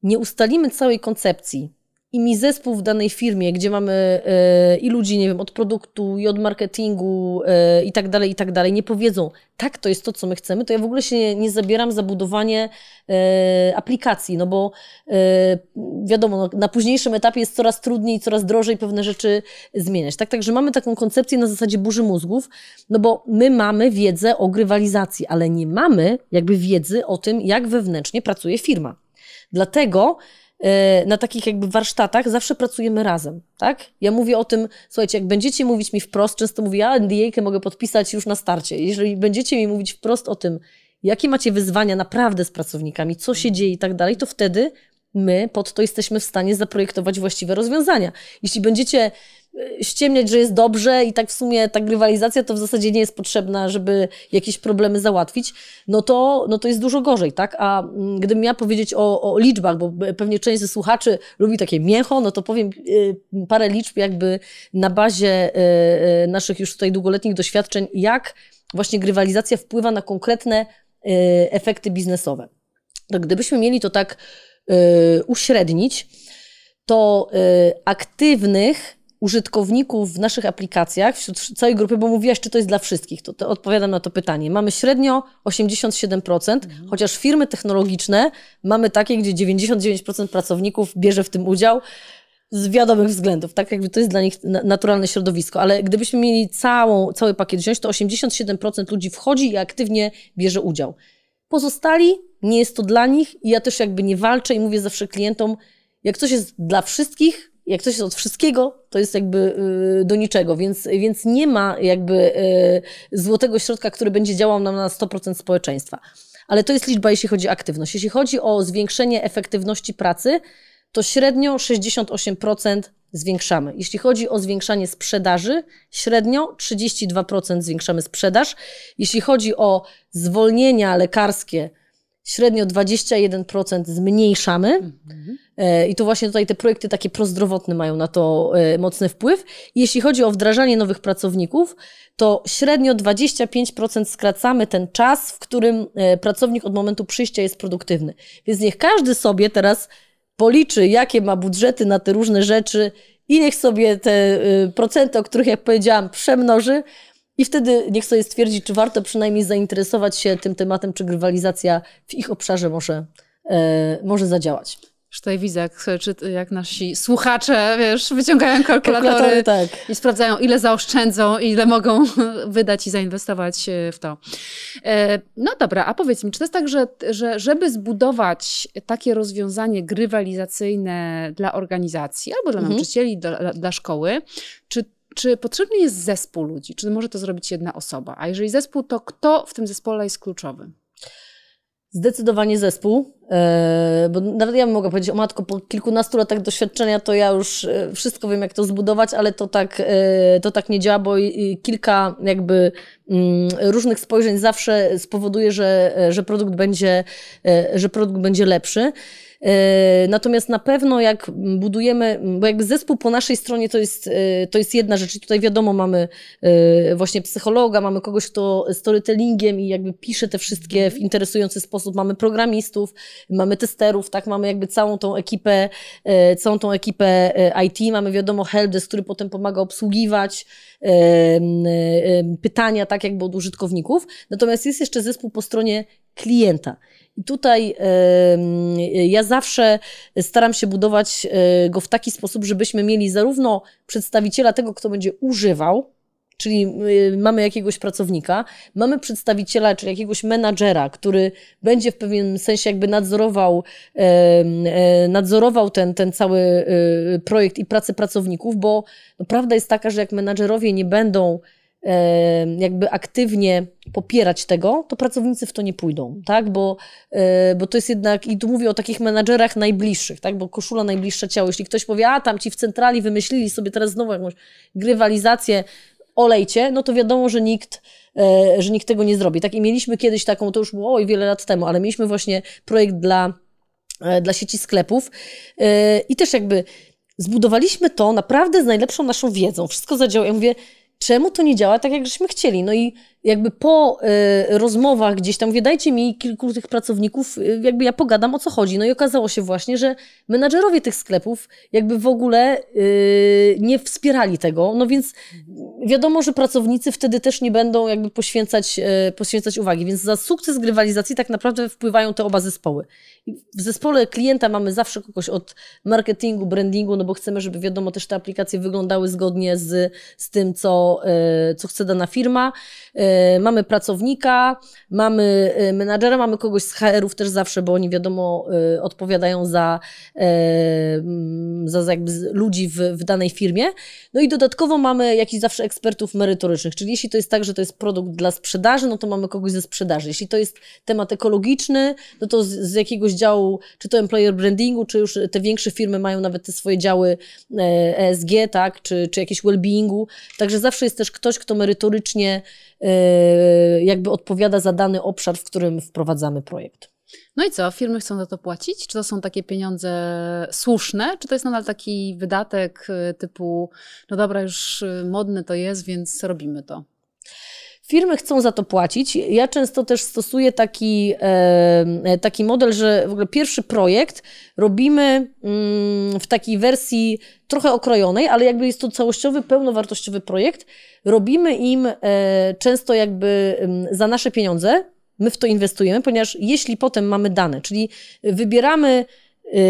nie ustalimy całej koncepcji i mi zespół w danej firmie, gdzie mamy y, i ludzi, nie wiem, od produktu i od marketingu y, i tak dalej, i tak dalej, nie powiedzą, tak, to jest to, co my chcemy, to ja w ogóle się nie, nie zabieram za budowanie y, aplikacji, no bo wiadomo, no, na późniejszym etapie jest coraz trudniej, coraz drożej pewne rzeczy zmieniać. Tak, także mamy taką koncepcję na zasadzie burzy mózgów, no bo my mamy wiedzę o grywalizacji, ale nie mamy jakby wiedzy o tym, jak wewnętrznie pracuje firma. Dlatego e, na takich jakby warsztatach zawsze pracujemy razem, tak? Ja mówię o tym, słuchajcie, jak będziecie mówić mi wprost, często mówię, ja NDA mogę podpisać już na starcie. Jeżeli będziecie mi mówić wprost o tym, jakie macie wyzwania naprawdę z pracownikami, co się dzieje i tak dalej, to wtedy my pod to jesteśmy w stanie zaprojektować właściwe rozwiązania. Jeśli będziecie ściemniać, że jest dobrze i tak w sumie ta grywalizacja to w zasadzie nie jest potrzebna, żeby jakieś problemy załatwić, no to, no to jest dużo gorzej, tak? A mm, gdybym miała powiedzieć o, o liczbach, bo pewnie część ze słuchaczy lubi takie mięcho, no to powiem e, parę liczb jakby na bazie e, naszych już tutaj długoletnich doświadczeń, jak właśnie grywalizacja wpływa na konkretne efekty biznesowe. To gdybyśmy mieli to tak Y, uśrednić, to y, aktywnych użytkowników w naszych aplikacjach, wśród całej grupy, bo mówiłaś, czy to jest dla wszystkich, to, to odpowiadam na to pytanie. Mamy średnio 87%, mhm. chociaż firmy technologiczne mamy takie, gdzie 99% pracowników bierze w tym udział z wiadomych względów, tak jakby to jest dla nich naturalne środowisko, ale gdybyśmy mieli całą, cały pakiet wziąć, to 87% ludzi wchodzi i aktywnie bierze udział. Pozostali nie jest to dla nich i ja też jakby nie walczę i mówię zawsze klientom, jak coś jest dla wszystkich, jak coś jest od wszystkiego, to jest jakby y, do niczego, więc, więc nie ma jakby y, złotego środka, który będzie działał nam na 100% społeczeństwa. Ale to jest liczba, jeśli chodzi o aktywność. Jeśli chodzi o zwiększenie efektywności pracy, to średnio 68% zwiększamy. Jeśli chodzi o zwiększanie sprzedaży, średnio 32% zwiększamy sprzedaż. Jeśli chodzi o zwolnienia lekarskie, średnio 21% zmniejszamy. Mhm. I to właśnie tutaj te projekty takie prozdrowotne mają na to e, mocny wpływ. jeśli chodzi o wdrażanie nowych pracowników, to średnio 25% skracamy ten czas, w którym e, pracownik od momentu przyjścia jest produktywny. Więc niech każdy sobie teraz policzy, jakie ma budżety na te różne rzeczy i niech sobie te procenty, o których jak powiedziałam, przemnoży, i wtedy niech sobie stwierdzi, czy warto przynajmniej zainteresować się tym tematem, czy grywalizacja w ich obszarze może, e, może zadziałać. Tutaj widzę, jak, czy, jak nasi słuchacze, wiesz, wyciągają kalkulatory, kalkulatory tak. i sprawdzają, ile zaoszczędzą, ile mogą wydać i zainwestować w to. E, no dobra, a powiedz mi, czy to jest tak, że, że żeby zbudować takie rozwiązanie grywalizacyjne dla organizacji albo dla mhm. nauczycieli, dla, dla szkoły, czy czy potrzebny jest zespół ludzi? Czy może to zrobić jedna osoba? A jeżeli zespół, to kto w tym zespole jest kluczowy? Zdecydowanie zespół. E, bo nawet ja mogę powiedzieć, o matko, po kilkunastu latach doświadczenia to ja już e, wszystko wiem, jak to zbudować, ale to tak, e, to tak nie działa, bo kilka jakby mm, różnych spojrzeń zawsze spowoduje, że, że produkt będzie, że produkt będzie lepszy. E, natomiast na pewno jak budujemy, bo jakby zespół po naszej stronie to jest, e, to jest jedna rzecz. I tutaj wiadomo, mamy e, właśnie psychologa, mamy kogoś, kto storytellingiem i jakby pisze te wszystkie w interesujący sposób. Mamy programistów, mamy testerów, tak, mamy jakby całą tą ekipę, całą tą ekipę IT, mamy wiadomo helpdesk, który potem pomaga obsługiwać pytania, tak jakby od użytkowników. Natomiast jest jeszcze zespół po stronie klienta. I tutaj ja zawsze staram się budować e, go w taki sposób, żebyśmy mieli zarówno przedstawiciela tego, kto będzie używał, czyli e, mamy jakiegoś pracownika, mamy przedstawiciela, czyli jakiegoś menadżera, który będzie w pewnym sensie jakby nadzorował, e, nadzorował ten, ten cały projekt i pracę pracowników, bo no, prawda jest taka, że jak menadżerowie nie będą jakby aktywnie popierać tego, to pracownicy w to nie pójdą, tak? Bo, e, bo to jest jednak, i tu mówię o takich menadżerach najbliższych, tak? Bo koszula najbliższa ciało. Jeśli ktoś powie, a tam ci w centrali wymyślili sobie teraz znowu jakąś grywalizację, olejcie, no to wiadomo, że nikt, e, że nikt tego nie zrobi. Tak? I mieliśmy kiedyś taką, to już było oj, wiele lat temu, ale mieliśmy właśnie projekt dla, e, dla sieci sklepów i też jakby zbudowaliśmy to naprawdę z najlepszą naszą wiedzą. Wszystko zadziałało. Ja mówię, czemu to nie działa tak, jak żeśmy chcieli? No i jakby po y, rozmowach gdzieś tam, mówię, dajcie mi kilku tych pracowników, y, jakby ja pogadam o co chodzi. No i okazało się właśnie, że menadżerowie tych sklepów jakby w ogóle y, nie wspierali tego, no więc wiadomo, że pracownicy wtedy też nie będą jakby poświęcać, y, poświęcać uwagi, więc za sukces grywalizacji tak naprawdę wpływają te oba zespoły. W zespole klienta mamy zawsze kogoś od marketingu, brandingu, no bo chcemy, żeby wiadomo też te aplikacje wyglądały zgodnie z, z tym, co, y, co chce dana firma. Y, E, mamy pracownika, mamy e, menadżera, mamy kogoś z HR-ów też zawsze, bo oni wiadomo e, odpowiadają za, mm, za, za jakby ludzi w, w danej firmie. No i dodatkowo mamy jakichś zawsze ekspertów merytorycznych, czyli jeśli to jest tak, że to jest produkt dla sprzedaży, no to mamy kogoś ze sprzedaży. Jeśli to jest temat ekologiczny, no to z, z jakiegoś działu, czy to employer brandingu, czy już te większe firmy mają nawet te swoje działy ESG, tak, czy, czy jakieś well-beingu. Także zawsze jest też ktoś, kto merytorycznie E, jakby odpowiada za dany obszar, w którym wprowadzamy projekt. No i co, firmy chcą za to płacić? Czy to są takie pieniądze słuszne? Czy to jest nadal taki wydatek e, typu, no dobra, już e, modne to jest, więc robimy to? Firmy chcą za to płacić. Ja często też stosuję taki, taki model, że w ogóle pierwszy projekt robimy mm, w takiej wersji trochę okrojonej, ale jakby jest to całościowy, pełnowartościowy projekt. Robimy im e, często jakby za nasze pieniądze, my w to inwestujemy, ponieważ jeśli potem mamy dane, czyli wybieramy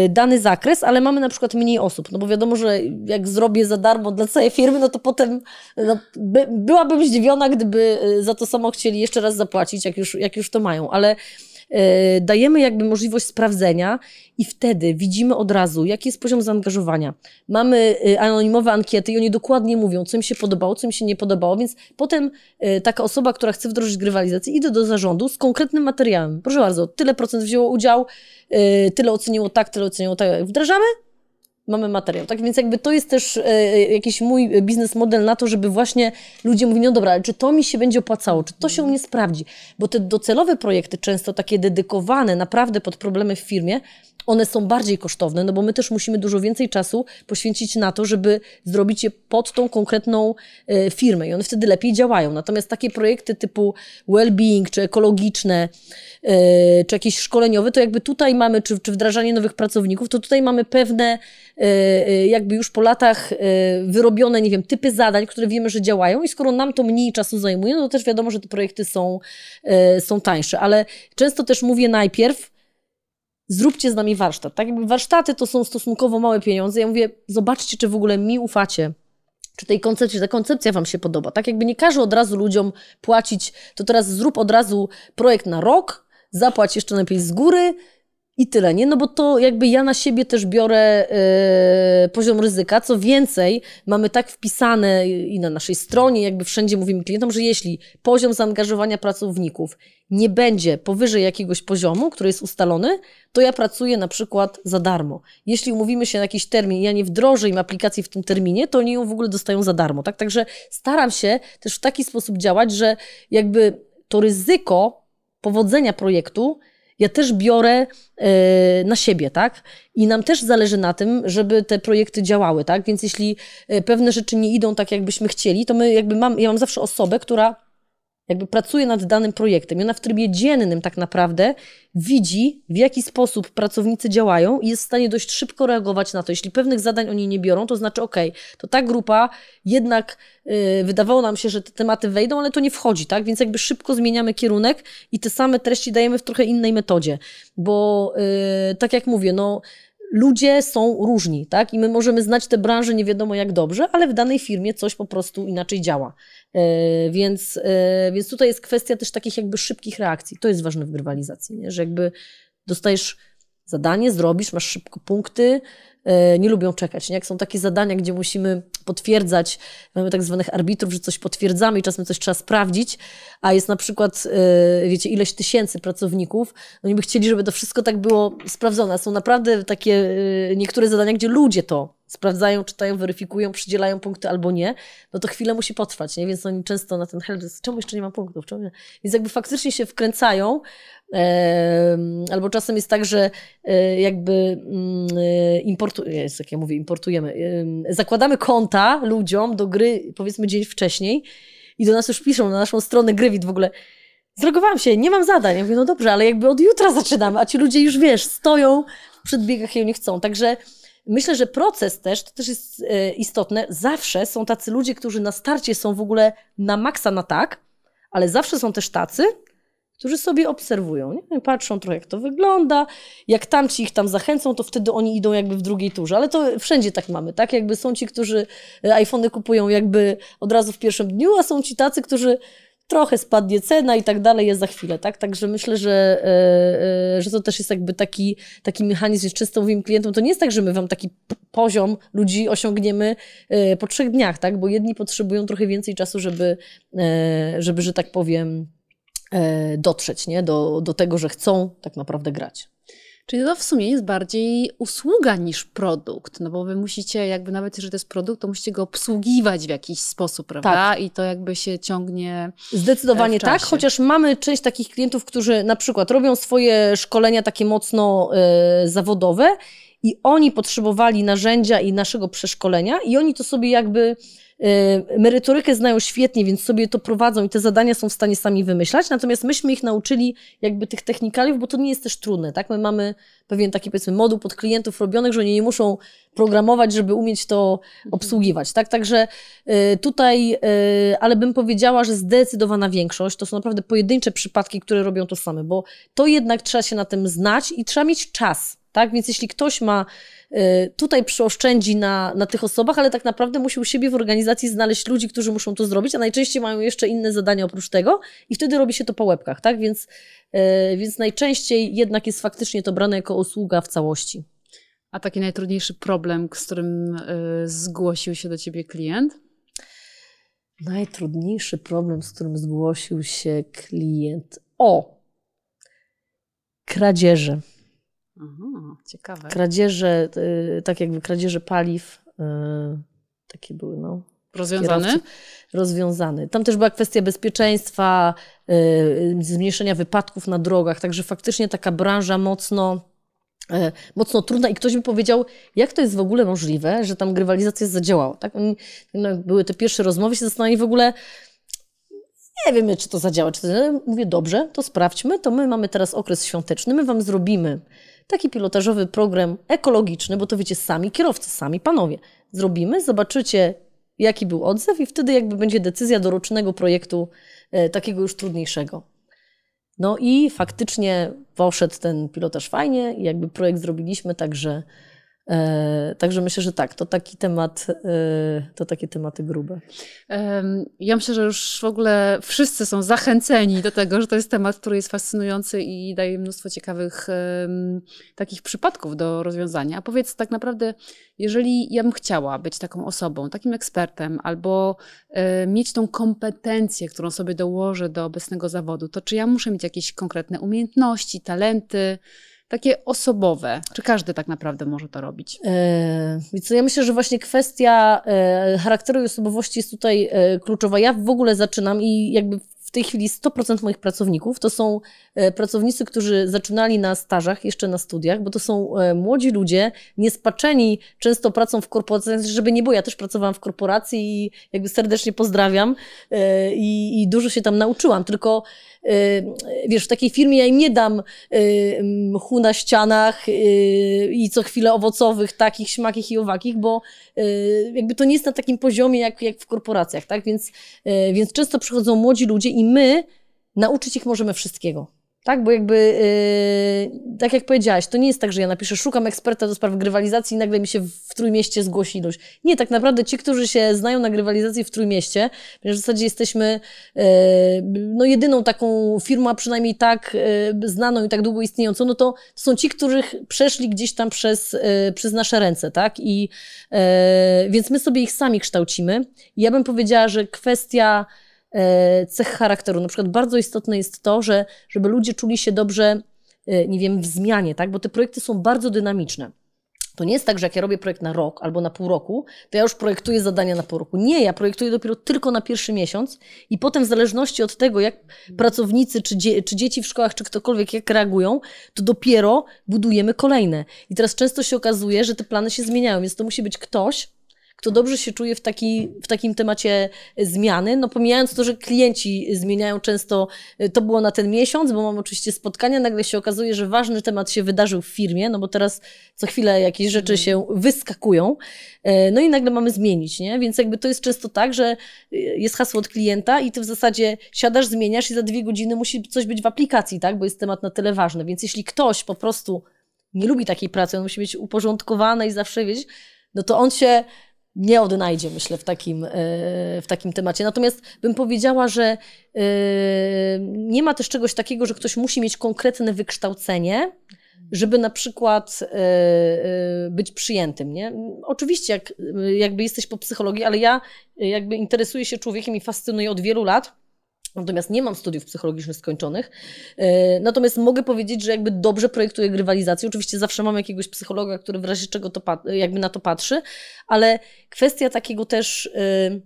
dany zakres, ale mamy na przykład mniej osób, no bo wiadomo, że jak zrobię za darmo dla całej firmy, no to potem no, by, byłabym zdziwiona, gdyby y, za to samo chcieli jeszcze raz zapłacić, jak już, jak już to mają, ale dajemy jakby możliwość sprawdzenia i wtedy widzimy od razu, jaki jest poziom zaangażowania. Mamy e, anonimowe ankiety i oni dokładnie mówią, co im się podobało, co im się nie podobało, więc potem e, taka osoba, która chce wdrożyć grywalizację, idzie do zarządu z konkretnym materiałem. Proszę bardzo, tyle procent wzięło udział, tyle oceniło tak, tyle oceniło tak. Wdrażamy? Mamy materiał. Tak więc jakby to jest też e, jakiś mój biznes model na to, żeby właśnie ludzie mówili, no dobra, ale czy to mi się będzie opłacało, czy to się u mnie sprawdzi? Bo te docelowe projekty, często takie dedykowane naprawdę pod problemy w firmie, one są bardziej kosztowne, no bo my też musimy dużo więcej czasu poświęcić na to, żeby zrobić je pod tą konkretną e, firmę i one wtedy lepiej działają. Natomiast takie projekty typu well-being, czy ekologiczne, e, czy jakieś szkoleniowe, to jakby tutaj mamy, czy, czy wdrażanie nowych pracowników, to tutaj mamy pewne e, jakby już po latach wyrobione, nie wiem, typy zadań, które wiemy, że działają i skoro nam to mniej czasu zajmuje, no to też wiadomo, że te projekty są, są tańsze. Ale często też mówię najpierw, zróbcie z nami warsztat. Tak jakby warsztaty to są stosunkowo małe pieniądze. Ja mówię, zobaczcie, czy w ogóle mi ufacie. Czy tej koncepcji, ta koncepcja Wam się podoba. Tak jakby nie każe od razu ludziom płacić, to teraz zrób od razu projekt na rok, zapłać jeszcze lepiej z góry, i tyle, nie? No bo to jakby ja na siebie też biorę yy, poziom ryzyka. Co więcej, mamy tak wpisane i na naszej stronie, jakby wszędzie mówimy klientom, że jeśli poziom zaangażowania pracowników nie będzie powyżej jakiegoś poziomu, który jest ustalony, to ja pracuję na przykład za darmo. Jeśli umówimy się na jakiś termin ja nie wdrożę im aplikacji w tym terminie, to oni ją w ogóle dostają za darmo. Tak? Także staram się też w taki sposób działać, że jakby to ryzyko powodzenia projektu ja też biorę e, na siebie, tak? I nam też zależy na tym, żeby te projekty działały, tak? Więc jeśli e, pewne rzeczy nie idą tak, jakbyśmy chcieli, to my jakby mam, ja mam zawsze osobę, która jakby pracuje nad danym projektem i ona w trybie dziennym tak naprawdę widzi, w jaki sposób pracownicy działają i jest w stanie dość szybko reagować na to. Jeśli pewnych zadań oni nie biorą, to znaczy, ok, to ta grupa jednak yy, wydawało nam się, że te tematy wejdą, ale to nie wchodzi, tak? Więc jakby szybko zmieniamy kierunek i te same treści dajemy w trochę innej metodzie. Bo yy, tak jak mówię, no ludzie są różni, tak? I my możemy znać tę branżę nie wiadomo jak dobrze, ale w danej firmie coś po prostu inaczej działa. E, więc, e, więc tutaj jest kwestia też takich jakby szybkich reakcji. To jest ważne w grywalizacji, nie? że jakby dostajesz zadanie, zrobisz, masz szybko punkty, e, nie lubią czekać. Nie? Jak są takie zadania, gdzie musimy potwierdzać, mamy tak zwanych arbitrów, że coś potwierdzamy i czasem coś trzeba sprawdzić, a jest na przykład, wiecie, ileś tysięcy pracowników, no oni by chcieli, żeby to wszystko tak było sprawdzone. Są naprawdę takie niektóre zadania, gdzie ludzie to sprawdzają, czytają, weryfikują, przydzielają punkty albo nie, no to chwilę musi potrwać, nie? Więc oni często na ten help, czemu jeszcze nie mam punktów? Czemu nie? Więc jakby faktycznie się wkręcają, e, albo czasem jest tak, że e, jakby e, importujemy, jest jak ja mówię, importujemy, zakładamy konta ludziom do gry powiedzmy dzień wcześniej i do nas już piszą na naszą stronę Grywit w ogóle, Zlogowałam się, nie mam zadań. Ja mówię, no dobrze, ale jakby od jutra zaczynamy, a ci ludzie już, wiesz, stoją w przedbiegach i oni chcą. Także Myślę, że proces też, to też jest e, istotne, zawsze są tacy ludzie, którzy na starcie są w ogóle na maksa na tak, ale zawsze są też tacy, którzy sobie obserwują, nie? patrzą trochę jak to wygląda, jak tamci ich tam zachęcą, to wtedy oni idą jakby w drugiej turze, ale to wszędzie tak mamy, tak? Jakby są ci, którzy e, iPhony kupują jakby od razu w pierwszym dniu, a są ci tacy, którzy trochę spadnie cena i tak dalej, jest za chwilę, tak? Także myślę, że, e, e, że to też jest jakby taki, taki mechanizm, że często mówimy klientom, to nie jest tak, że my wam taki poziom ludzi osiągniemy e, po trzech dniach, tak? Bo jedni potrzebują trochę więcej czasu, żeby, żeby że tak powiem, dotrzeć, nie? Do, do tego, że chcą tak naprawdę grać. Czyli to w sumie jest bardziej usługa niż produkt, no bo wy musicie jakby nawet jeżeli to jest produkt, to musicie go obsługiwać w jakiś sposób, prawda? Tak. I to jakby się ciągnie Zdecydowanie tak, chociaż mamy część takich klientów, którzy na przykład robią swoje szkolenia takie mocno y, zawodowe i oni potrzebowali narzędzia i naszego przeszkolenia i oni to sobie jakby Y, merytorykę znają świetnie, więc sobie to prowadzą i te zadania są w stanie sami wymyślać, natomiast myśmy ich nauczyli jakby tych technikaliów, bo to nie jest też trudne, tak? My mamy pewien taki powiedzmy moduł pod klientów robionych, że oni nie muszą programować, żeby umieć to obsługiwać, tak? Także y, tutaj, y, ale bym powiedziała, że zdecydowana większość to są naprawdę pojedyncze przypadki, które robią to same, bo to jednak trzeba się na tym znać i trzeba mieć czas, tak? Więc jeśli ktoś ma Y, tutaj przyoszczędzi na, na tych osobach, ale tak naprawdę musi u siebie w organizacji znaleźć ludzi, którzy muszą to zrobić, a najczęściej mają jeszcze inne zadania oprócz tego i wtedy robi się to po łebkach, tak? Więc, y, więc najczęściej jednak jest faktycznie to brane jako usługa w całości. A taki najtrudniejszy problem, z którym y, zgłosił się do ciebie klient? Najtrudniejszy problem, z którym zgłosił się klient. O! Kradzieże. Aha, ciekawe. Kradzieże, y, tak jakby kradzieże paliw, y, takie były, no. Rozwiązany? Rozwiązany. Tam też była kwestia bezpieczeństwa, y, zmniejszenia wypadków na drogach, także faktycznie taka branża mocno, mocno trudna i ktoś by powiedział, jak to jest w ogóle możliwe, że tam grywalizacja zadziałała. Tak? No, były te pierwsze rozmowy, się zastanawiali w ogóle, nie wiemy, czy to zadziała. Czy to... Mówię, dobrze, to sprawdźmy, to my mamy teraz okres świąteczny, my Wam zrobimy taki pilotażowy program ekologiczny, bo to wiecie, sami kierowcy, sami panowie. Zrobimy, zobaczycie, jaki był odzew i wtedy jakby będzie decyzja do rocznego projektu e, takiego już trudniejszego. No i faktycznie poszedł ten pilotaż fajnie i jakby projekt zrobiliśmy, także także myślę, że tak, to taki temat, e, to takie tematy grube. Ja myślę, że już w ogóle wszyscy są zachęceni do tego, że to jest temat, który jest fascynujący i daje mnóstwo ciekawych takich przypadków do rozwiązania. A powiedz tak naprawdę, jeżeli ja bym chciała być taką osobą, takim ekspertem, albo e, mieć tą kompetencję, którą sobie dołożę do obecnego zawodu, to czy ja muszę mieć jakieś konkretne umiejętności, talenty? Takie osobowe? Czy każdy tak naprawdę może to robić? Co, ja myślę, że właśnie kwestia e, charakteru i osobowości jest tutaj e, kluczowa. Ja w ogóle zaczynam i jakby w tej chwili 100% moich pracowników to są pracownicy, którzy zaczynali na stażach, jeszcze na studiach, bo to są młodzi ludzie, niespaczeni często pracą w korporacji, żeby nie było, ja też pracowałam w korporacji i jakby serdecznie pozdrawiam i dużo się tam nauczyłam, tylko wiesz, w takiej firmie ja im nie dam mchu na ścianach i co chwilę owocowych, takich, śmakich i owakich, bo jakby to nie jest na takim poziomie jak, jak w korporacjach, tak? Więc, więc często przychodzą młodzi ludzie i my nauczyć ich możemy wszystkiego. Tak, bo jakby, yy, tak jak powiedziałaś, to nie jest tak, że ja napiszę, szukam eksperta do spraw grywalizacji i nagle mi się w Trójmieście zgłosi ilość. Nie, tak naprawdę ci, którzy się znają na grywalizacji w Trójmieście, w zasadzie jesteśmy yy, no jedyną taką firmą, przynajmniej tak yy, znaną i tak długo istniejącą, no to, są ci, których przeszli gdzieś tam przez, yy, przez nasze ręce, tak? I yy, więc my sobie ich sami kształcimy. I ja bym powiedziała, że kwestia cech charakteru. Na przykład bardzo istotne jest to, że żeby ludzie czuli się dobrze, e, nie wiem, w zmianie, tak? Bo te projekty są bardzo dynamiczne. To nie jest tak, że jak ja robię projekt na rok albo na pół roku, to ja już projektuję zadania na pół roku. Nie, ja projektuję dopiero tylko na pierwszy miesiąc i potem w zależności od tego, jak pracownicy, czy, dzie czy dzieci w szkołach, czy ktokolwiek jak reagują, to dopiero budujemy kolejne. I teraz często się okazuje, że te plany się zmieniają, więc to musi być ktoś, kto dobrze się czuje w, taki, w takim temacie zmiany. No pomijając to, że klienci zmieniają często, y, to było na ten miesiąc, bo mam oczywiście spotkania, nagle się okazuje, że ważny temat się wydarzył w firmie, no bo teraz co chwilę jakieś rzeczy się wyskakują, y, no i nagle mamy zmienić, nie? Więc jakby to jest często tak, że y, jest hasło od klienta i ty w zasadzie siadasz, zmieniasz i za dwie godziny musi coś być w aplikacji, tak? Bo jest temat na tyle ważny. Więc jeśli ktoś po prostu nie lubi takiej pracy, on musi być uporządkowane i zawsze wiedzieć, no to on się nie odnajdzie, myślę, w takim, e, w takim temacie. Natomiast bym powiedziała, że e, nie ma też czegoś takiego, że ktoś musi mieć konkretne wykształcenie, żeby na przykład e, być przyjętym. Nie? Oczywiście, jak, jakby jesteś po psychologii, ale ja jakby interesuję się człowiekiem i fascynuję od wielu lat Natomiast nie mam studiów psychologicznych skończonych. E, natomiast mogę powiedzieć, że jakby dobrze projektuję grywalizację. Oczywiście zawsze mam jakiegoś psychologa, który w razie czego to jakby na to patrzy, ale kwestia takiego też e,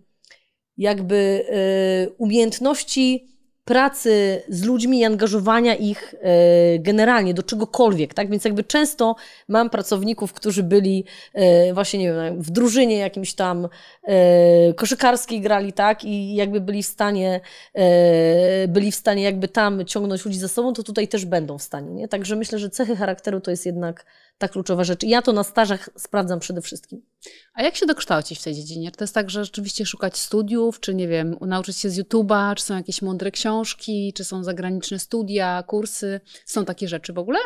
jakby e, umiejętności pracy z ludźmi i angażowania ich e, generalnie do czegokolwiek, tak? Więc jakby często mam pracowników, którzy byli e, właśnie, nie wiem, w drużynie jakimś tam e, koszykarskiej grali, tak? I jakby byli w stanie, byli w stanie jakby tam ciągnąć ludzi za sobą, to tutaj też będą w stanie, nie? Także myślę, że cechy charakteru to jest jednak ta kluczowa rzecz. Ja to na stażach sprawdzam przede wszystkim. A jak się dokształcić w tej dziedzinie? To jest tak, że rzeczywiście szukać studiów, czy nie wiem, nauczyć się z YouTube'a, czy są jakieś mądre książki, czy są zagraniczne studia, kursy? Są takie rzeczy w ogóle?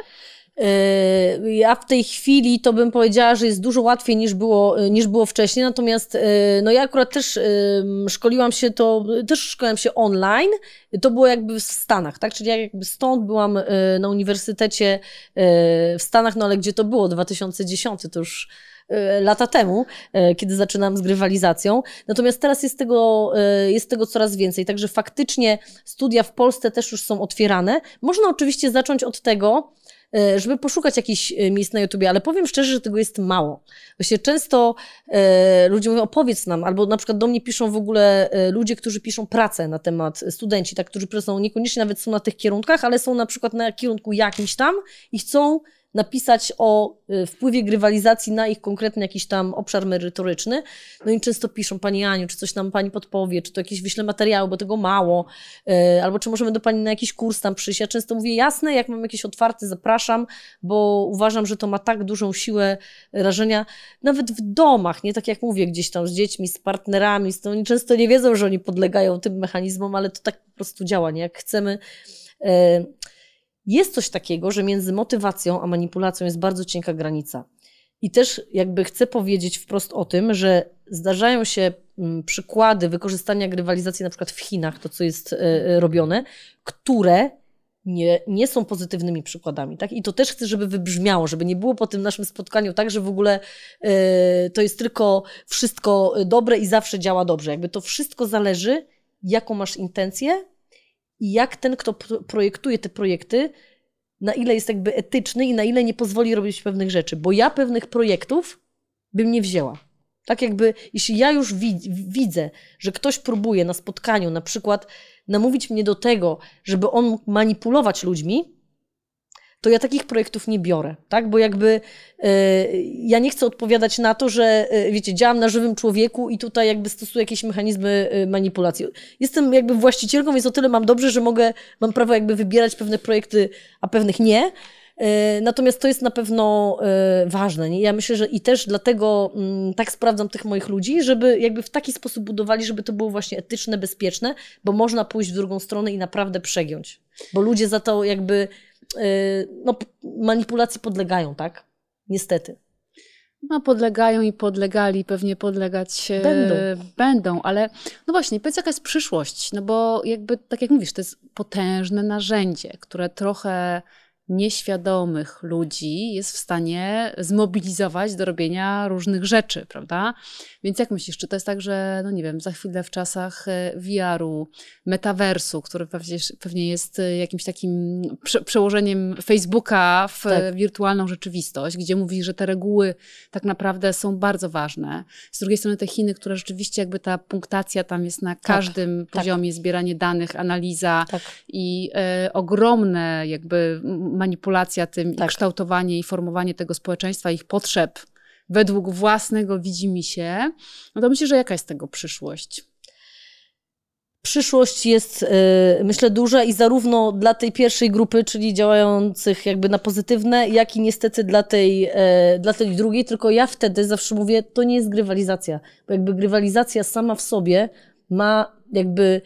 Yy, ja w tej chwili to bym powiedziała, że jest dużo łatwiej niż było, yy, niż było wcześniej, natomiast yy, no ja akurat też szkoliłam się to, też szkoliłam się online, to było jakby w Stanach, tak, czyli ja jakby stąd byłam na uniwersytecie w Stanach, no ale gdzie to było, 2010 to już lata temu, kiedy zaczynam z grywalizacją. Natomiast teraz jest tego, jest tego coraz więcej, także faktycznie studia w Polsce też już są otwierane. Można oczywiście zacząć od tego, żeby poszukać jakichś e, miejsc na YouTubie, ale powiem szczerze, że tego jest mało. Właśnie często e, ludzie mówią, opowiedz nam, albo na przykład do mnie piszą w ogóle e, ludzie, którzy piszą pracę na temat, studenci, tak, którzy są niekoniecznie nawet są na tych kierunkach, ale są na przykład na kierunku jakimś tam i chcą napisać o y, wpływie grywalizacji na ich konkretny jakiś tam obszar merytoryczny. No i często piszą, Pani Aniu, czy coś tam Pani podpowie, czy to jakieś wyśle materiały, bo tego mało, y, albo czy możemy do Pani na jakiś kurs tam przyjść. Ja często mówię, jasne, jak mam jakieś otwarte, zapraszam, bo uważam, że to ma tak dużą siłę rażenia, nawet w domach, nie tak jak mówię, gdzieś tam z dziećmi, z partnerami, z oni często nie wiedzą, że oni podlegają tym mechanizmom, ale to tak po prostu działa, nie? Jak chcemy... Y, jest coś takiego, że między motywacją a manipulacją jest bardzo cienka granica. I też jakby chcę powiedzieć wprost o tym, że zdarzają się mm, przykłady wykorzystania grywalizacji na przykład w Chinach, to co jest e, robione, które nie, nie są pozytywnymi przykładami. Tak? I to też chcę, żeby wybrzmiało, żeby nie było po tym naszym spotkaniu tak, że w ogóle e, to jest tylko wszystko dobre i zawsze działa dobrze. Jakby to wszystko zależy, jaką masz intencję i jak ten, kto projektuje te projekty, na ile jest jakby etyczny i na ile nie pozwoli robić pewnych rzeczy. Bo ja pewnych projektów bym nie wzięła. Tak jakby, jeśli ja już widzę, że ktoś próbuje na spotkaniu na przykład namówić mnie do tego, żeby on mógł manipulować ludźmi, to ja takich projektów nie biorę, tak? Bo jakby e, ja nie chcę odpowiadać na to, że e, wiecie, działam na żywym człowieku i tutaj jakby stosuję jakieś mechanizmy e, manipulacji. Jestem jakby właścicielką, więc o tyle mam dobrze, że mogę, mam prawo jakby wybierać pewne projekty, a pewnych nie. Natomiast to jest na pewno ważne. Nie? Ja myślę, że i też dlatego mm, tak sprawdzam tych moich ludzi, żeby jakby w taki sposób budowali, żeby to było właśnie etyczne, bezpieczne, bo można pójść w drugą stronę i naprawdę przegiąć. Bo ludzie za to jakby no, manipulacji podlegają, tak? Niestety. No, podlegają i podlegali, pewnie podlegać e, będą. będą, ale no właśnie, powiedz jaka jest przyszłość, no bo jakby, tak jak mówisz, to jest potężne narzędzie, które trochę nieświadomych ludzi jest w stanie zmobilizować do robienia różnych rzeczy, prawda? Więc jak myślisz, czy to jest tak, że, no nie wiem, za chwilę w czasach e, VR-u, metaversu, który pewnie, jest e, jakimś takim prze przełożeniem Facebooka w tak. wirtualną rzeczywistość, gdzie mówi, że te reguły tak naprawdę są bardzo ważne. Z drugiej strony te Chiny, które rzeczywiście jakby ta punktacja tam jest na tak, każdym tak, poziomie, tak. zbieranie danych, analiza tak. i e, ogromne jakby manipulacja tym tak. i kształtowanie i formowanie tego społeczeństwa, ich potrzeb według własnego widzimisię, no to myślę, że jaka jest tego przyszłość? Przyszłość jest, yy, myślę, duża i zarówno dla tej pierwszej grupy, czyli działających jakby na pozytywne, jak i niestety dla tej, yy, dla tej drugiej. Tylko ja wtedy zawsze mówię, to nie jest grywalizacja, bo jakby grywalizacja sama w sobie ma jakby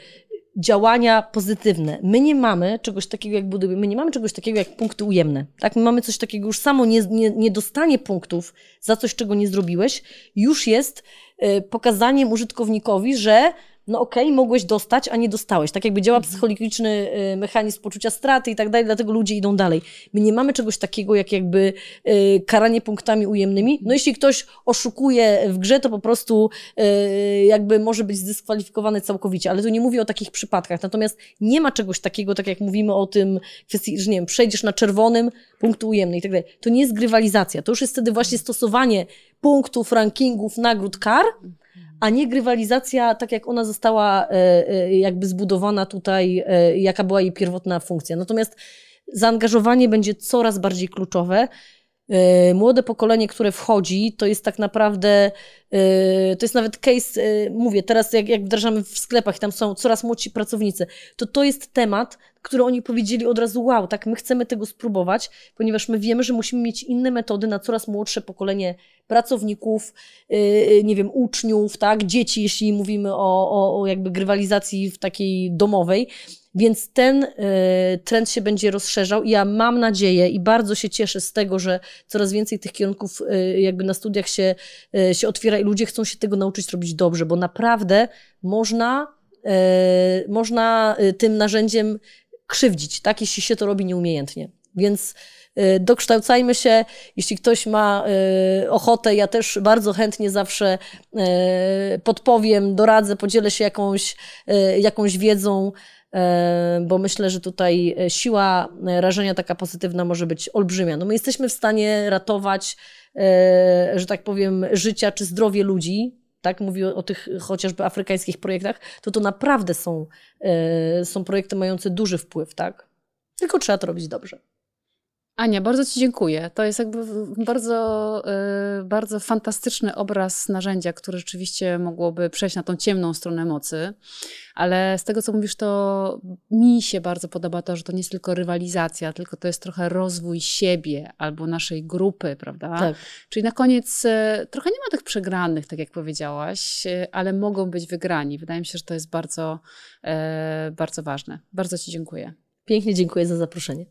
działania pozytywne. My nie mamy czegoś takiego jak budowy, my nie mamy czegoś takiego jak punkty ujemne. Tak? My mamy coś takiego już samo nie, nie, nie dostanie punktów za coś, czego nie zrobiłeś, już jest y, pokazaniem użytkownikowi, że no okej, okay, mogłeś dostać, a nie dostałeś. Tak jakby działa mhm. psychologiczny y, mechanizm poczucia straty i tak dalej, dlatego ludzie idą dalej. My nie mamy czegoś takiego jak jakby y, karanie punktami ujemnymi. No jeśli ktoś oszukuje w grze, to po prostu y, jakby może być zdyskwalifikowany całkowicie, ale tu nie mówię o takich przypadkach. Natomiast nie ma czegoś takiego, tak jak mówimy o tym kwestii, że nie wiem, przejdziesz na czerwonym, punktu ujemny i tak dalej. To nie jest grywalizacja. To już jest wtedy właśnie stosowanie punktów, rankingów, nagród, kar, a nie grywalizacja, tak jak ona została e, e, jakby zbudowana tutaj, e, jaka była jej pierwotna funkcja. Natomiast zaangażowanie będzie coraz bardziej kluczowe. Młode pokolenie, które wchodzi, to jest tak naprawdę, to jest nawet case, mówię, teraz jak, jak wdrażamy w sklepach, tam są coraz młodsi pracownicy, to to jest temat, który oni powiedzieli od razu, wow, tak, my chcemy tego spróbować, ponieważ my wiemy, że musimy mieć inne metody na coraz młodsze pokolenie pracowników, nie wiem, uczniów, tak, dzieci, jeśli mówimy o, o, o jakby grywalizacji w takiej domowej. Więc ten y, trend się będzie rozszerzał ja mam nadzieję i bardzo się cieszę z tego, że coraz więcej tych kierunków y, jakby na studiach się, y, się otwiera i ludzie chcą się tego nauczyć robić dobrze, bo naprawdę można, można tym narzędziem krzywdzić, tak, jeśli się to robi nieumiejętnie. Więc dokształcajmy się. Jeśli ktoś ma ochotę, ja też bardzo chętnie zawsze podpowiem, doradzę, podzielę się jakąś, jakąś wiedzą, bo myślę, że tutaj siła rażenia taka pozytywna może być olbrzymia. No my jesteśmy w stanie ratować, że tak powiem, życia czy zdrowie ludzi, tak, mówię o tych chociażby afrykańskich projektach, to to naprawdę są, są projekty mające duży wpływ, tak? Tylko trzeba to robić dobrze. Ania, bardzo Ci dziękuję. To jest jakby bardzo, y, bardzo fantastyczny obraz narzędzia, które rzeczywiście mogłoby przejść na tą ciemną stronę mocy. Ale z tego, co mówisz, to mi się bardzo podoba to, że to nie jest tylko rywalizacja, tylko to jest trochę rozwój siebie albo naszej grupy, prawda? Tak. Czyli na koniec y, trochę nie ma tych przegranych, tak jak powiedziałaś, y, ale mogą być wygrani. Wydaje mi się, że to jest bardzo, bardzo ważne. Bardzo Ci dziękuję. Pięknie dziękuję za zaproszenie.